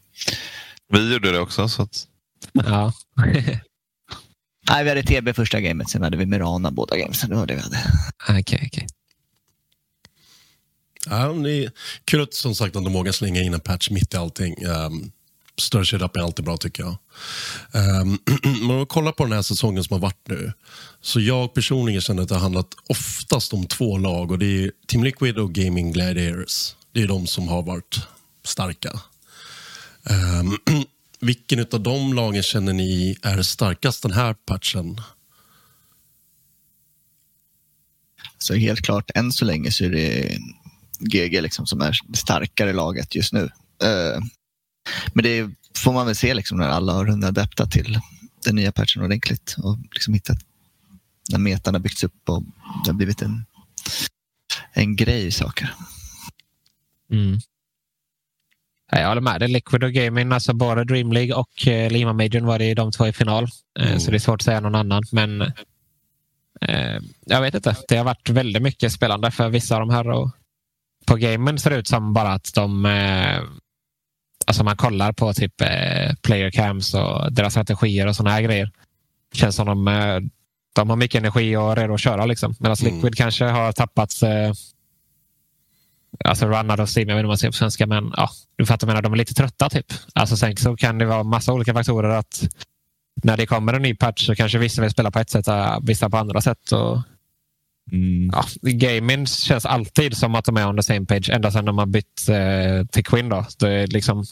Vi gjorde det också. Så att... Ja. Nej, vi hade TB första gamet, sen hade vi Mirana båda gamesen. Det var det vi hade. Okej, okay, okay. Ja, det är kul att som sagt att de vågar slänga in en patch mitt i allting. Um, större setup är alltid bra tycker jag. Um, om man kollar på den här säsongen som har varit nu. Så jag personligen känner att det har handlat oftast om två lag och det är Team Liquid och Gaming Gladiators. Det är de som har varit starka. Um, Vilken av de lagen känner ni är starkast den här patchen? Så helt klart, än så länge så är det GG liksom som är det starkare laget just nu. Uh, men det får man väl se liksom när alla har hunnit adapta till den nya patchen ordentligt och liksom hittat när metan har byggts upp och det har blivit en, en grej i saker. Mm. Jag håller med dig. Liquid och Gaming, alltså både Dream League och eh, Lima Major var det de två i final. Eh, mm. Så det är svårt att säga någon annan. Men eh, jag vet inte. Det har varit väldigt mycket spelande för vissa av de här. Och på gamen ser det ut som bara att de eh, Alltså man kollar på typ eh, player cams och deras strategier och sådana här grejer. Känns som de, eh, de har mycket energi och är redo att köra. Liksom. Medan mm. Liquid kanske har tappats eh, Alltså runnad och steam, jag vet inte om man säger på svenska, men ja, du fattar menar, de är lite trötta typ. Alltså sen så kan det vara massa olika faktorer att när det kommer en ny patch så kanske vissa vill spela på ett sätt, vissa på andra sätt. Och, mm. ja, gaming känns alltid som att de är on the same page ända sedan de har bytt eh, till Quinn. Då. Det är liksom,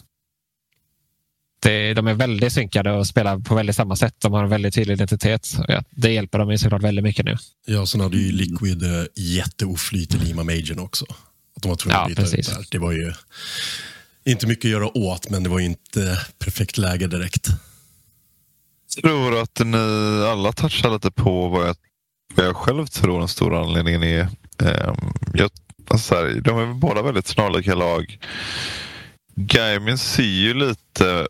det, de är väldigt synkade och spelar på väldigt samma sätt. De har en väldigt tydlig identitet. Ja, det hjälper dem såklart väldigt mycket nu. Ja, sen hade ju Liquid eh, jätteoflyt i Lima Majorn också. Att de var tvungna ja, att byta ut där. Det var ju inte mycket att göra åt, men det var inte perfekt läge direkt. Jag tror att ni alla touchar lite på vad jag, vad jag själv tror den stora anledningen är. Eh, jag, alltså här, de är båda väldigt snarlika lag. Gaimin ser ju lite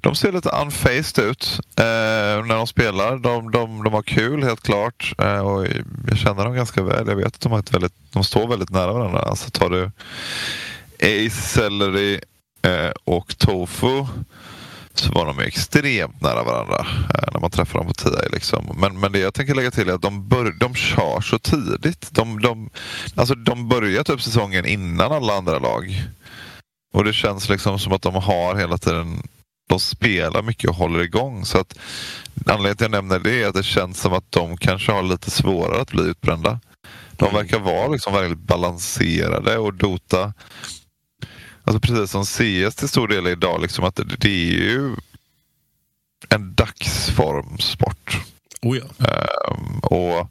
de ser lite unfaced ut eh, när de spelar. De, de, de har kul helt klart. Eh, och jag känner dem ganska väl. Jag vet att de, har ett väldigt, de står väldigt nära varandra. Alltså tar du Ace, Celery eh, och Tofu så var de extremt nära varandra eh, när man träffar dem på TI. Liksom. Men, men det jag tänker lägga till är att de, bör, de kör så tidigt. De, de, alltså de börjar typ säsongen innan alla andra lag. Och det känns liksom som att de har hela tiden de spelar mycket och håller igång. Så att Anledningen till att jag nämner det är att det känns som att de kanske har lite svårare att bli utbrända. De mm. verkar vara liksom väldigt balanserade och Dota, alltså precis som CS till stor del idag, liksom att det, är ju en dagsformsport. Oh ja. um, och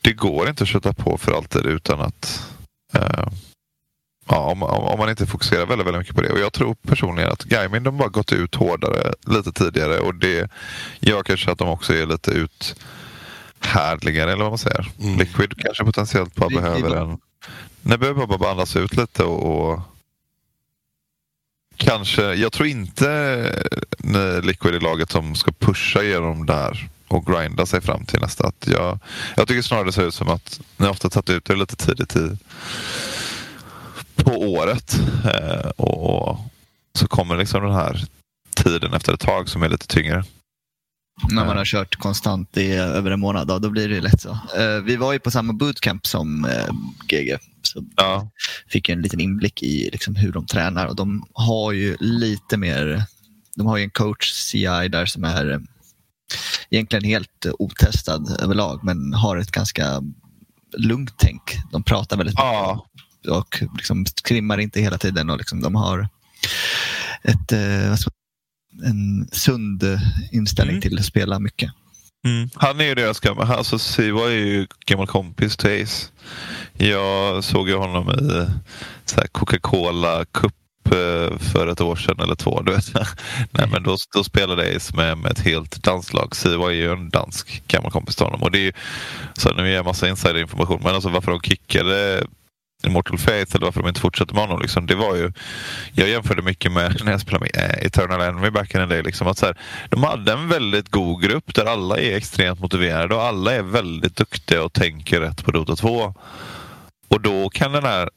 Det går inte att köta på för alltid utan att uh, Ja, om, om, man inte fokuserar väldigt, väldigt mycket på det. Och Jag tror personligen att Gaimin de bara gått ut hårdare lite tidigare och det gör kanske att de också är lite uthärdligare eller vad man säger. Mm. Liquid kanske potentiellt bara behöver en... Nej, behöver bara andas ut lite och, och Kanske, jag tror inte ni Liquid i laget som ska pusha igenom där och grinda sig fram till nästa. Att jag, jag tycker snarare det ser ut som att ni ofta tagit ut det lite tidigt i på året. Eh, och så kommer liksom den här tiden efter ett tag som är lite tyngre. När man har kört konstant i över en månad, då, då blir det lätt så. Eh, vi var ju på samma bootcamp som eh, GG. Så ja. fick en liten inblick i liksom hur de tränar och de har ju lite mer, de har ju en coach CI där som är egentligen helt otestad överlag men har ett ganska lugnt tänk. De pratar väldigt ja och liksom skrimmar inte hela tiden. och liksom De har ett, eh, en sund inställning mm. till att spela mycket. Mm. Han är ju deras gamla, alltså Siwa är ju gammal kompis till Ace. Jag såg ju honom i Coca-Cola Cup eh, för ett år sedan eller två. Du vet. Nej, men då, då spelade Ace med, med ett helt danslag. Siwa är ju en dansk gammal kompis till honom. Och det är ju, så nu ger jag massa insiderinformation, men alltså varför de kickade Immortal Faith eller varför de inte fortsätter med honom. Liksom, det var ju, jag jämförde mycket med när jag spelade med eh, Eternal Enemy back in the day. Liksom, att så här, de hade en väldigt god grupp där alla är extremt motiverade och alla är väldigt duktiga och tänker rätt på Dota 2. Och då kan den här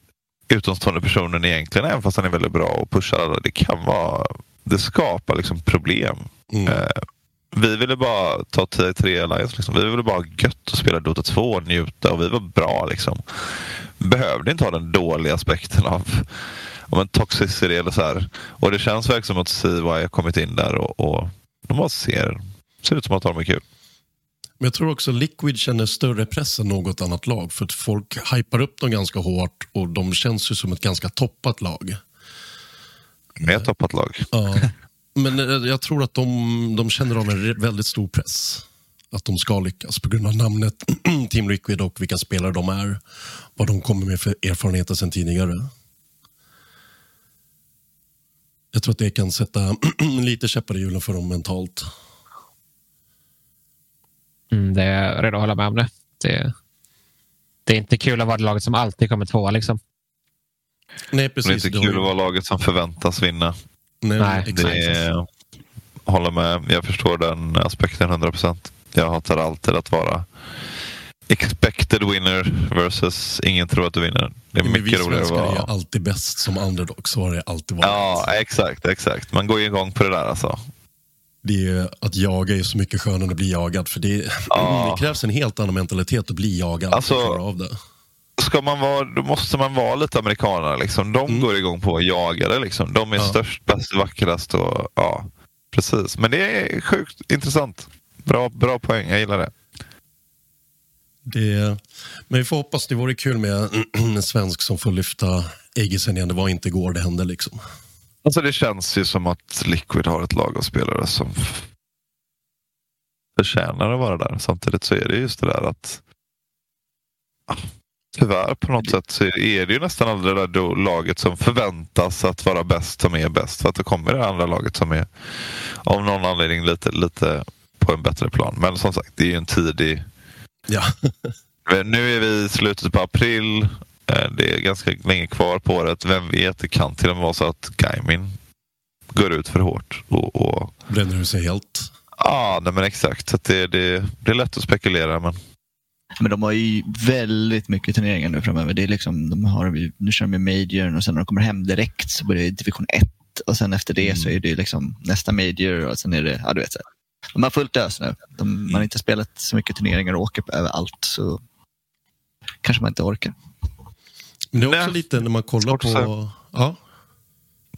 utomstående personen egentligen, även fast han är väldigt bra och pushar alla, det kan vara, det skapar liksom problem. Mm. Eh, vi ville bara ta 10-3 Alliance. Liksom. Vi ville bara ha gött och spela Dota 2 och njuta och vi var bra. Liksom behövde inte ha den dåliga aspekten av om en toxicity eller så här. Och det känns verkligen som att CY har kommit in där och, och de bara ser, ser ut som att de är kul. Men jag tror också Liquid känner större press än något annat lag. För att folk hypar upp dem ganska hårt och de känns ju som ett ganska toppat lag. Mer toppat lag. Ja. Men eh, jag tror att de, de känner av en väldigt stor press. Att de ska lyckas på grund av namnet Team Liquid och vilka spelare de är. Vad de kommer med för erfarenheter sedan tidigare. Jag tror att det kan sätta lite käppar i hjulen för dem mentalt. Mm, det är jag redo att hålla med om det. det. Det är inte kul att vara det laget som alltid kommer tvåa. Liksom. Nej, Det precis. är inte kul att vara laget som förväntas vinna. Nej, Nej, exakt. Det är, håller med. Jag förstår den aspekten 100%. Jag hatar alltid att vara expected winner versus ingen tror att du vinner. Det är Men mycket roligare att svenskar är vara... alltid bäst som underdog. Så har det alltid varit. Ja, exakt, exakt. Man går ju igång på det där alltså. Det är, att jaga är så mycket skönare än att bli jagad. För det, Ja. det krävs en helt annan mentalitet att bli jagad Alltså- att av det. Ska man vara, då måste man vara lite amerikanare. Liksom. De går igång på att jaga det. Liksom. De är Mm. Ja. störst, bäst, vackrast. Och, ja, precis. Men det är sjukt intressant. Bra, bra poäng, jag gillar det. det. Men vi får hoppas, det vore kul med en svensk som får lyfta äggisen igen. Det var inte igår det hände liksom. Alltså det känns ju som att Liquid har ett lag av spelare som förtjänar att vara där. Samtidigt så är det just det där att tyvärr på något sätt så är det ju nästan aldrig det där laget som förväntas att vara bäst som är bäst. För att det kommer det andra laget som är av någon anledning lite, lite på en bättre plan. Men som sagt, det är ju en tidig... Ja. Nu är vi i slutet på april. Eh, Det är ganska länge kvar på året. Vem vet, det kan till och med vara så att Gaimin går ut för hårt. Och, och... Bränner ut sig helt. Ja, nej, men exakt. Så det, det, det är lätt att spekulera. Men... Men de har ju väldigt mycket turneringar nu framöver. Det är liksom, de har, nu kör de ju Major och sen när de kommer hem direkt så börjar det division 1 och sen efter det så är det liksom nästa Major och sen är det, ja du vet. Så. De har fullt ös nu. De, Man har inte spelat så mycket turneringar och åker på överallt så kanske man inte orkar. Men det är också Nej. lite när man kollar Svårt att på... säga. Ja,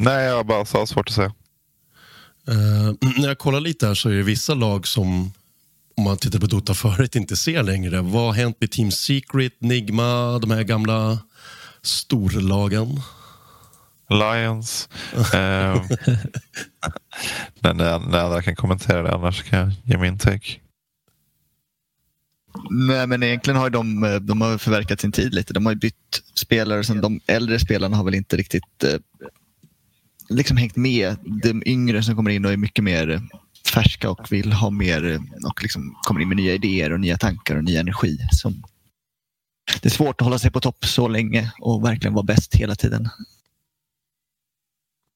Nej, jag bara sa svårt att säga. Eh, när jag kollar lite här så är det vissa lag som, om man tittar på Dota förut, inte ser längre. Vad har hänt med Team Secret, Nigma, de här gamla storlagen? Lions. eh, men när, andra kan kommentera det, annars kan jag ge min take. Nej, men egentligen har de, eh, de har förverkat sin tid lite. De har ju bytt spelare. Sen de äldre spelarna har väl inte riktigt eh, liksom hängt med. De yngre som kommer in och är mycket mer färska och vill ha mer eh, och liksom kommer in med nya idéer och nya tankar och ny energi. Som det är svårt att hålla sig på topp så länge och verkligen vara bäst hela tiden.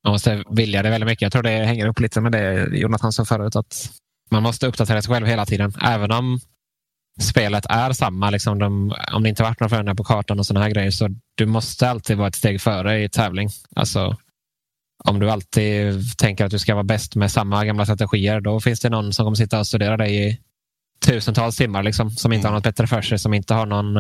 Man måste vilja det väldigt mycket. Jag tror det hänger upp lite med det Jonathan sa förut. Att man måste uppdatera sig själv hela tiden. Även om spelet är samma. Liksom de, om det inte varit några förändringar på kartan och såna här grejer. Så du måste alltid vara ett steg före i tävling. Alltså, om du alltid tänker att du ska vara bäst med samma gamla strategier. Då finns det någon som kommer sitta och studera dig i tusentals timmar. Liksom, som inte har något bättre för sig. Som inte har någon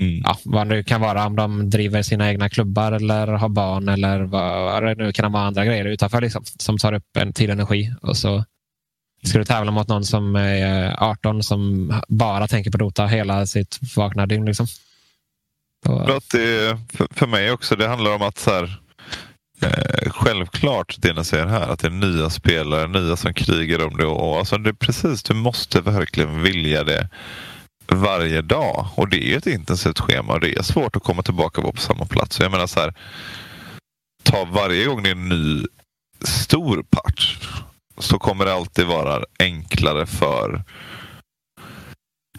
eh, ja, vad det nu kan vara. Om de driver sina egna klubbar eller har barn eller vad det nu kan vara andra grejer utanför liksom, som tar upp en tid och energi. Och så ska du tävla mot någon som är 18 som bara tänker på Dota hela sitt vakna dygn. Liksom. Och, att det, för, mig också, det handlar om att så här, eh, självklart det ni säger här, att det är nya spelare, nya som krigar om det. Och, alltså, det är precis, du måste verkligen vilja det varje dag. Och det är ju ett intensivt schema och det är svårt att komma tillbaka och vara på samma plats. Så jag menar så här, ta varje gång det är en ny stor patch så kommer det alltid vara enklare för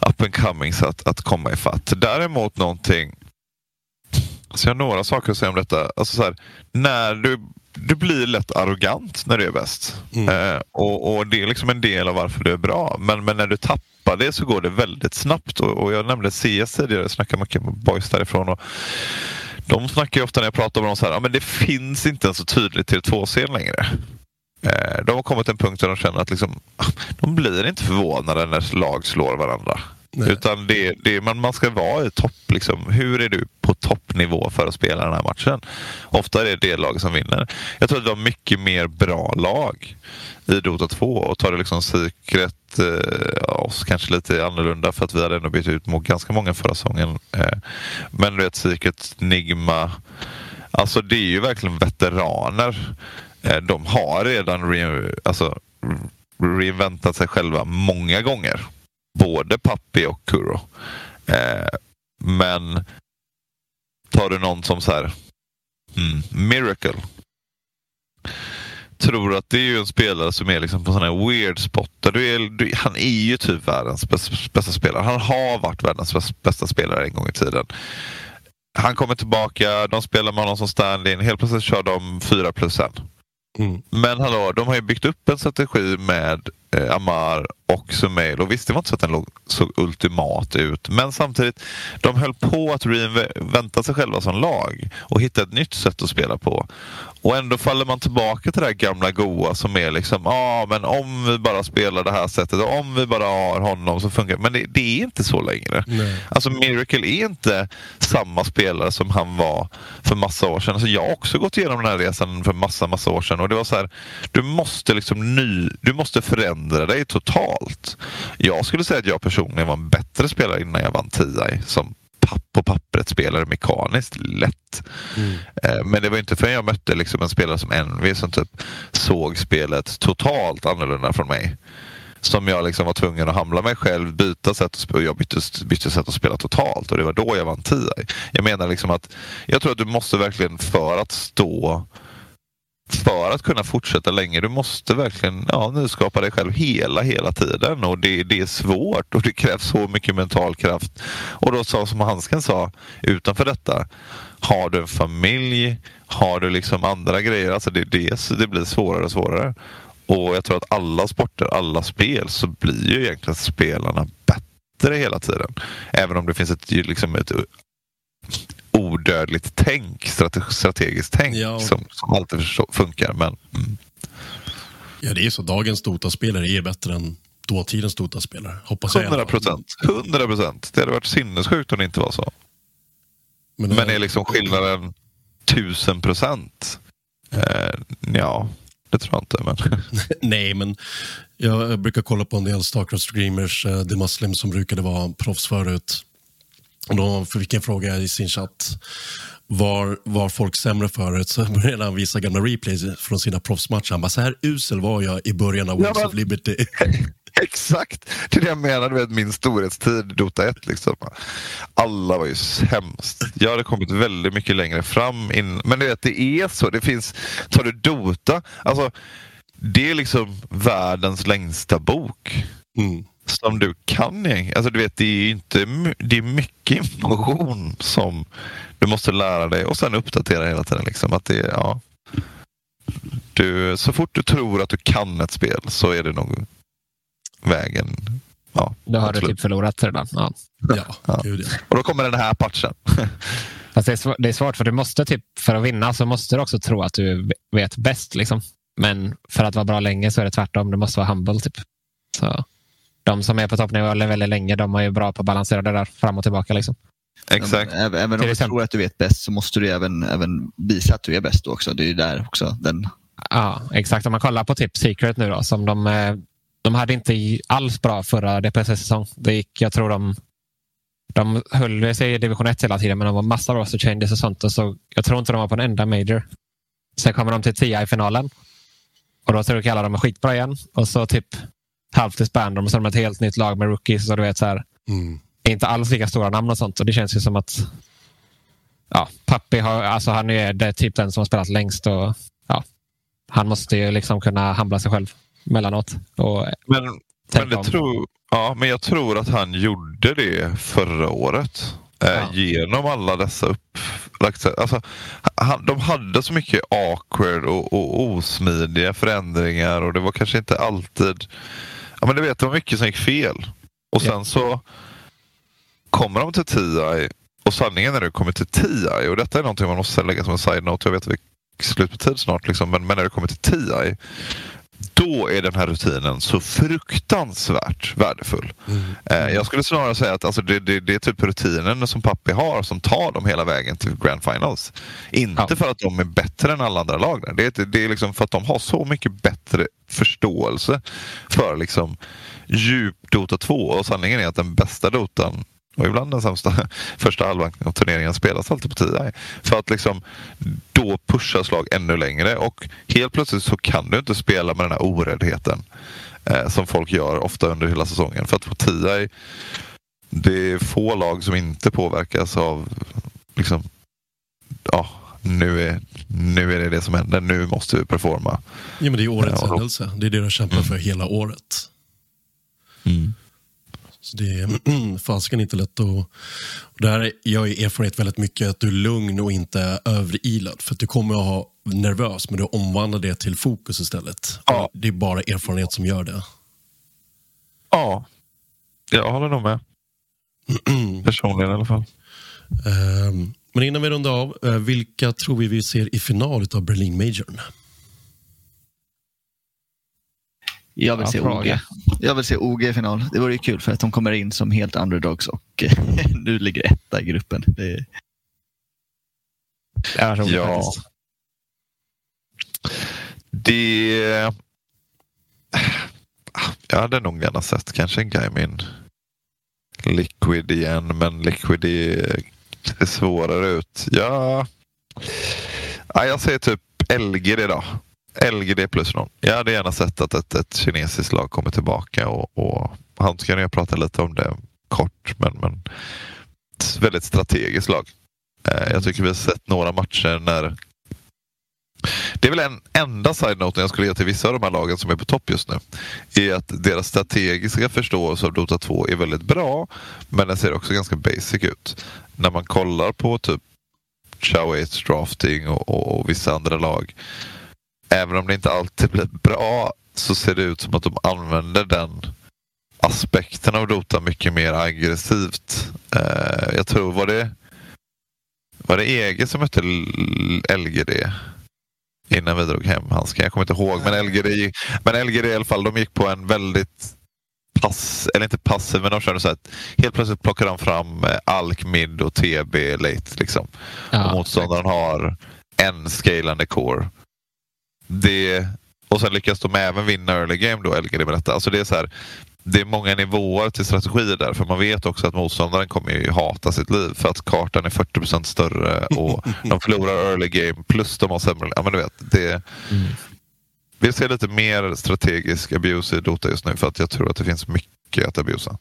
up and comings att, att komma ifatt. Däremot någonting så jag har några saker att säga om detta. Alltså så här, när du, du blir lätt arrogant när du är bäst. Eh, och, och Det är liksom en del av varför du är bra. Men, men när du tappar det så går det väldigt snabbt. Och, och Jag nämnde CS tidigare, jag snackade mycket med boys därifrån. Och de snackar ju ofta när jag pratar med dem så här, ja, men det finns inte en så tydligt till 2C längre. Eh, de har kommit till en punkt där de känner att liksom, ah, de blir inte förvånade när lag slår varandra. Nej. Utan det, det, man, man ska vara i topp. Liksom. Hur är du på toppnivå för att spela den här matchen? Ofta är det det lag som vinner. Jag tror att det var mycket mer bra lag i Dota 2 och tar det liksom Secret eh, oss kanske lite annorlunda för att vi hade ändå bytt ut mot ganska många förra säsongen. Eh, men du vet Secret, Nigma. Alltså det är ju verkligen veteraner. Eh, de har redan re, alltså, reinventat sig själva många gånger. Både Pappi och Kuro. Eh, men tar du någon som så här, hmm, Miracle. Tror att det är ju en spelare som är liksom på sådana här weird spot. Du är, du, han är ju typ världens bästa, bästa spelare. Han har varit världens bästa spelare en gång i tiden. Han kommer tillbaka, de spelar med honom som stand-in. Helt plötsligt kör de fyra plus en. Mm. Men hallå, de har ju byggt upp en strategi med eh, Amar och Sumail. Och visst, det var inte så att den låg, såg ultimat ut. Men samtidigt, de höll på att reinventa sig själva som lag och hitta ett nytt sätt att spela på. Och ändå faller man tillbaka till det här gamla goa som är liksom, ja ah, men om vi bara spelar det här sättet och om vi bara har honom så funkar det. Men det, det är inte så längre. Nej. Alltså Miracle är inte samma spelare som han var för massa år sedan. Alltså jag har också gått igenom den här resan för massa, massa år sedan och det var så här, du måste liksom ny, du måste förändra dig totalt. Jag skulle säga att jag personligen var en bättre spelare innan jag vann TI som papp på pappret spelare mekaniskt lätt. Mm. Eh, Men det var inte förrän jag mötte liksom en spelare som Envy som typ såg spelet totalt annorlunda från mig. Som jag liksom var tvungen att hamla mig själv, byta sätt att spela. och Jag bytte, bytte sätt att spela totalt och det var då jag vann TI. Jag menar liksom att jag tror att du måste verkligen för att stå för att kunna fortsätta länge, du måste verkligen ja, nyskapa dig själv hela, hela tiden. Och det, det är svårt och det krävs så mycket mental kraft. Och då sa som Hansken sa, utanför detta, har du en familj, har du liksom andra grejer, alltså det, det, det blir svårare och svårare. Och jag tror att alla sporter, alla spel, så blir ju egentligen spelarna bättre hela tiden. Även om det finns ett, liksom ett odödligt tänk, strate- strategiskt tänk Ja. som, som alltid funkar. Men mm, Ja, det är så. Dagens Dota-spelare är bättre än dåtidens Dota-spelare. Hoppas jag. i alla 100 fall. procent. 100 procent. Det hade varit sinnessjukt om det inte var så. Men, Men är liksom skillnaden tusen procent? Eh, ja, det tror jag inte. Men... Nej, men jag brukar kolla på en del Starcraft-streamers, uh, The Muslim, som brukade vara proffs förut. Och då fick en fråga i sin chatt. Var, var folk sämre förut? Så började han visa gamla replays från sina proffsmatcher. Han bara, så här usel var jag i början av Ja, Wings men- of Liberty. Exakt! Det är det jag menar, vet min storhetstid, Dota 1. Liksom. Alla var ju sämst. Jag hade kommit väldigt mycket längre fram. In... Men du vet, det är så. Det finns... Tar du Dota, alltså det är liksom världens längsta bok. Mm. Som du kan. Alltså du vet, det är, inte, det är mycket information som du måste lära dig och sen uppdatera hela tiden. Liksom. Att det, ja. du, så fort du tror att du kan ett spel så är det nog vägen. Ja, Då har du absolut. typ förlorat redan. Ja. Ja, ja. Och då kommer den här patchen. Fast det, är svårt, det är svårt för du måste typ, för att vinna så måste du också tro att du vet bäst. Liksom. Men för att vara bra länge så är det tvärtom. Du måste vara humble. Typ. Så, de som är på toppnivå väldigt länge, de är ju bra på att balansera det där fram och tillbaka. Liksom. Exakt. Även, även om Till du exempel- tror att du vet bäst så måste du även, även visa att du är bäst också. Det är ju där också den Ja, exakt. Om man kollar på typ Secret nu då, som de, eh, de hade inte alls bra förra DPS-säsong. Det gick, jag tror de, de höll sig i division 1 hela tiden, men de var massa roster changes och sånt. Och så, jag tror inte de var på en enda major. Sen kommer de till 10 i finalen. Och då tror jag alla de är skitbra igen. Och så typ halvt disband de och så har de ett helt nytt lag med rookies. Och du vet så här, Mm. inte alls lika stora namn och sånt. Och det känns ju som att ja, Pappi har, alltså han är det typ den som har spelat längst. Och, ja, han måste ju liksom kunna handla sig själv mellanåt. Och, Men, men, det om. tror, ja, men jag tror att han gjorde det förra året. Eh, Ja. Genom alla dessa upplagt alltså, han, De hade så mycket awkward och, och osmidiga förändringar och det var kanske inte alltid... Ja, men du vet, det var mycket som gick fel. Och sen så kommer de till TI och sanningen när du kommer till TI och detta är någonting man måste lägga som en side-note. Jag vet att vi är slut på tid snart, liksom, men, men när du kommer till TI då är den här rutinen så fruktansvärt värdefull. Mm. jag skulle snarare säga att alltså, det, det, det, är typ rutinen som Pappi har som tar dem hela vägen till Grand Finals. Inte ja. för att de är bättre än alla andra lag. Det, är, det är liksom för att de har så mycket bättre förståelse för liksom djup Dota 2 och sanningen är att den bästa Dotan och ibland den sämsta första halvan av turneringen spelas alltid på 10 För att liksom då pushas lag ännu längre och helt plötsligt så kan du inte spela med den här oräddheten eh, som folk gör ofta under hela säsongen. För att på 10 det är få lag som inte påverkas av liksom, ja, nu är, nu är det det som händer, nu måste vi performa. Ja, men det är årets ja, händelse, det är det du kämpar mm. för hela året. Mm. Så det är fasiken inte lätt att... Där jag har erfarenhet väldigt mycket att du är lugn och inte överilad. För att du kommer att ha nervös, men du omvandlar det till fokus istället. Ja. Det är bara erfarenhet som gör det. Ja, jag håller nog med. Personligen i alla fall. Um, men innan vi rundar av, uh, vilka tror vi vi ser i final av Berlin Majorn? Jag vill, se OG. Jag vill se OG i final. Det vore ju kul för att de kommer in som helt underdogs och nu ligger etta i gruppen. Det, det är roligt ja. faktiskt. Det... Jag hade nog gärna sett kanske en Gaimin Liquid igen, men Liquid är, är svårare ut. Ja, ja jag säger typ LGD då. LGD plus någon. Jag hade gärna sett att ett, ett kinesiskt lag kommer tillbaka och, och han ska jag prata lite om det kort, men, men ett väldigt strategiskt lag. Eh, jag tycker vi har sett några matcher när det är väl en enda side-note jag skulle ge till vissa av de här lagen som är på topp just nu. Är att deras strategiska förståelse av Dota 2 är väldigt bra, men den ser också ganska basic ut. När man kollar på typ Chao 8 drafting och, och, och, vissa andra lag även om det inte alltid blir bra så ser det ut som att de använder den aspekten av Dota mycket mer aggressivt. Uh, jag tror, var det var det EG som mötte LGD? Innan vi drog hem handsken. Jag kommer inte ihåg. Men LGD, men LGD i alla fall, de gick på en väldigt pass, eller inte passiv, men de körde så att helt plötsligt plockar de fram eh, Alk, Mid och TB late. Liksom. Ja, och motståndaren har en scalande core det, och sen lyckas de även vinna early game då, LGD med detta. Alltså det är så här, det är många nivåer till strategier där. För man vet också att motståndaren kommer ju hata sitt liv för att kartan är 40% större och de förlorar early game plus de har sämre... Ja, men du vet, det, mm. Vi ser lite mer strategisk abuse i Dota just nu för att jag tror att det finns mycket att abusa.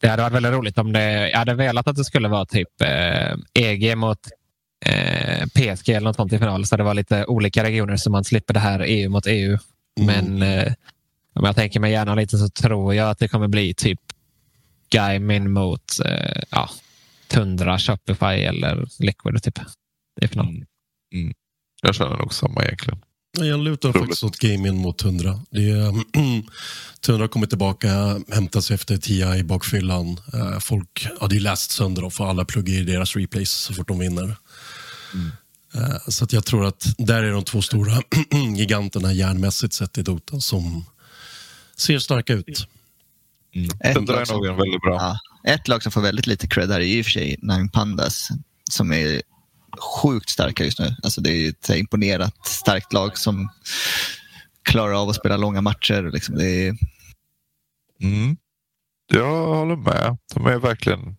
Det hade varit väldigt roligt om det... Jag hade velat att det skulle vara typ eh, EG mot eh, PSG eller något sånt i final. Så det var lite olika regioner så man slipper det här EU mot EU. Mm. Men eh, om jag tänker mig gärna lite så tror jag att det kommer bli typ Gaimin mot eh, ja, Tundra, Shopify eller Liquid typ, i final. Mm. Mm. Jag känner nog samma egentligen. Jag lutar Roligt. faktiskt åt gaming mot Tundra. Det är, Tundra kommer tillbaka, hämtar sig efter TI i bakfyllan. Eh, folk hade ju läst sönder och får alla plugga i deras replays så fort de vinner. Mm. Så att jag tror att där är de två stora giganterna järnmässigt sett i Dota som ser starka ut. Mm. Ett, lag som, är väldigt bra. Ja, ett lag som får väldigt lite cred här är i och för sig Nine Pandas som är sjukt starka just nu. Alltså det är ett imponerat starkt lag som klarar av att spela långa matcher. Liksom det är... mm. Jag håller med. De är verkligen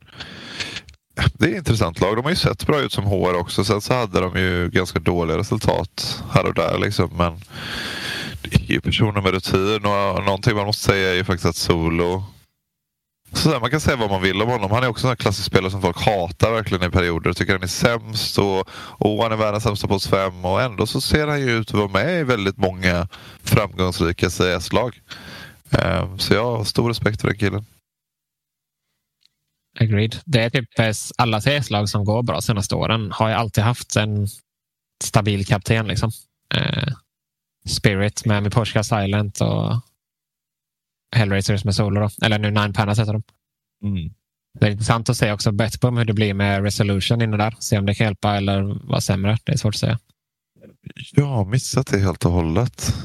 det är ett intressant lag. De har ju sett bra ut som HR också. Sen så hade de ju ganska dåliga resultat här och där. Liksom. Men det är ju personer med rutin. Och någonting man måste säga är ju faktiskt att Solo så där, man kan säga vad man vill om honom. Han är också en klassisk spelare som folk hatar verkligen i perioder. Tycker han är sämst och, och han är världens sämsta på fem. och ändå så ser han ju ut att vara med i väldigt många framgångsrika CS-lag. Ehm, så jag har stor respekt för den killen. Agreed. Det är typ eh, alla CS-lag som går bra senaste åren har ju alltid haft en stabil kapten. Liksom. Eh, Spirit med Miposhka Silent och Hellraisers med Solo. Då. Eller nu Nine Panas heter de. Mm. Det är intressant att se också bett på hur det blir med Resolution inne där. Se om det kan hjälpa eller vara sämre. Det är svårt att säga. Jag har missat det helt och hållet.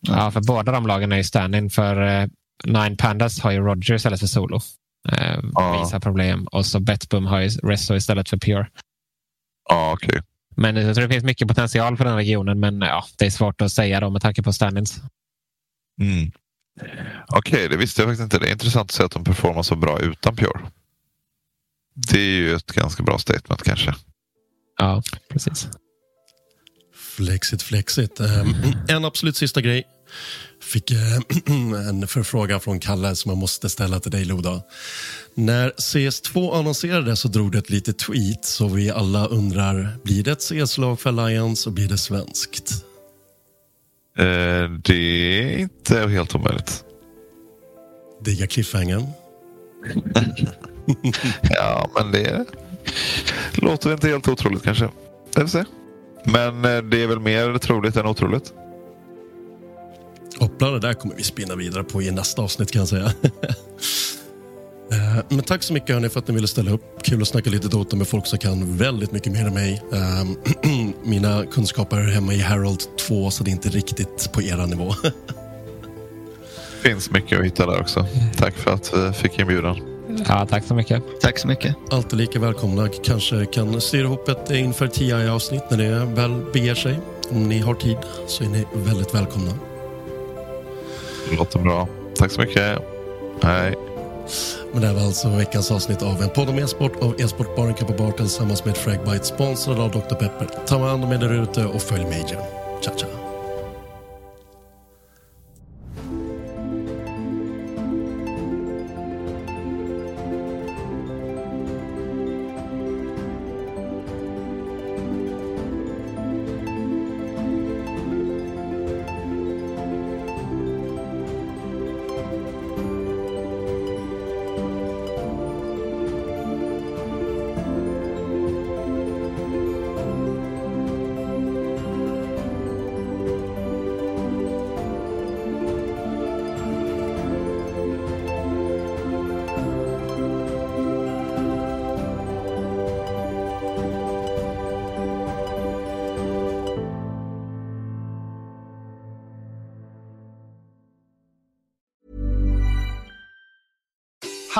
Ja, för båda de lagen är ju stand-in. För eh, Nine Pandas har ju Roger istället för Solo. Eh, Ja. Visar problem. Och så Betboom har ju Resto istället för Pure. Ja, okej. Men jag tror det finns mycket potential för den regionen. Men ja, det är svårt att säga då med tanke på stand-ins. Mm. Okej, det visste jag faktiskt inte. Det är intressant att se att de performar så bra utan Pure. Det är ju ett ganska bra statement kanske. Ja, precis. Flexit, flexit. Ehm, En absolut sista grej. Fick eh, en förfrågan från Kalle som jag måste ställa till dig Loda. När CS2 annonserades så drog det ett litet tweet så vi alla undrar, blir det ett CS-lag för Alliance och blir det svenskt? Eh, det är inte helt omöjligt. Digga cliffhangern. Ja, men det låter inte helt otroligt kanske. Det får se. Men eh, det är väl mer troligt än otroligt. Hoppla, det där kommer vi spinna vidare på i nästa avsnitt kan jag säga. Eh, Men tack så mycket hörni för att ni ville ställa upp. Kul att snacka lite Dota med folk som kan väldigt mycket mer än mig. Eh, Mina kunskaper är hemma i Herald 2 så det är inte riktigt på era nivå. finns mycket att hitta där också. Tack för att vi fick inbjudan. Ja, tack så mycket. Tack så mycket. Alltid lika välkomna. Kanske kan styra ihop ett inför 10 avsnitt när det väl beger sig. Om ni har tid så är ni väldigt välkomna. Det låter bra. Tack så mycket. Hej. Men det här var alltså veckans avsnitt av en podd om e-sport av e-sportbaren Kappa Bar tillsammans med Fragbite sponsrad av Dr. Pepper. Ta hand om er där ute och följ Major. Ciao, ciao.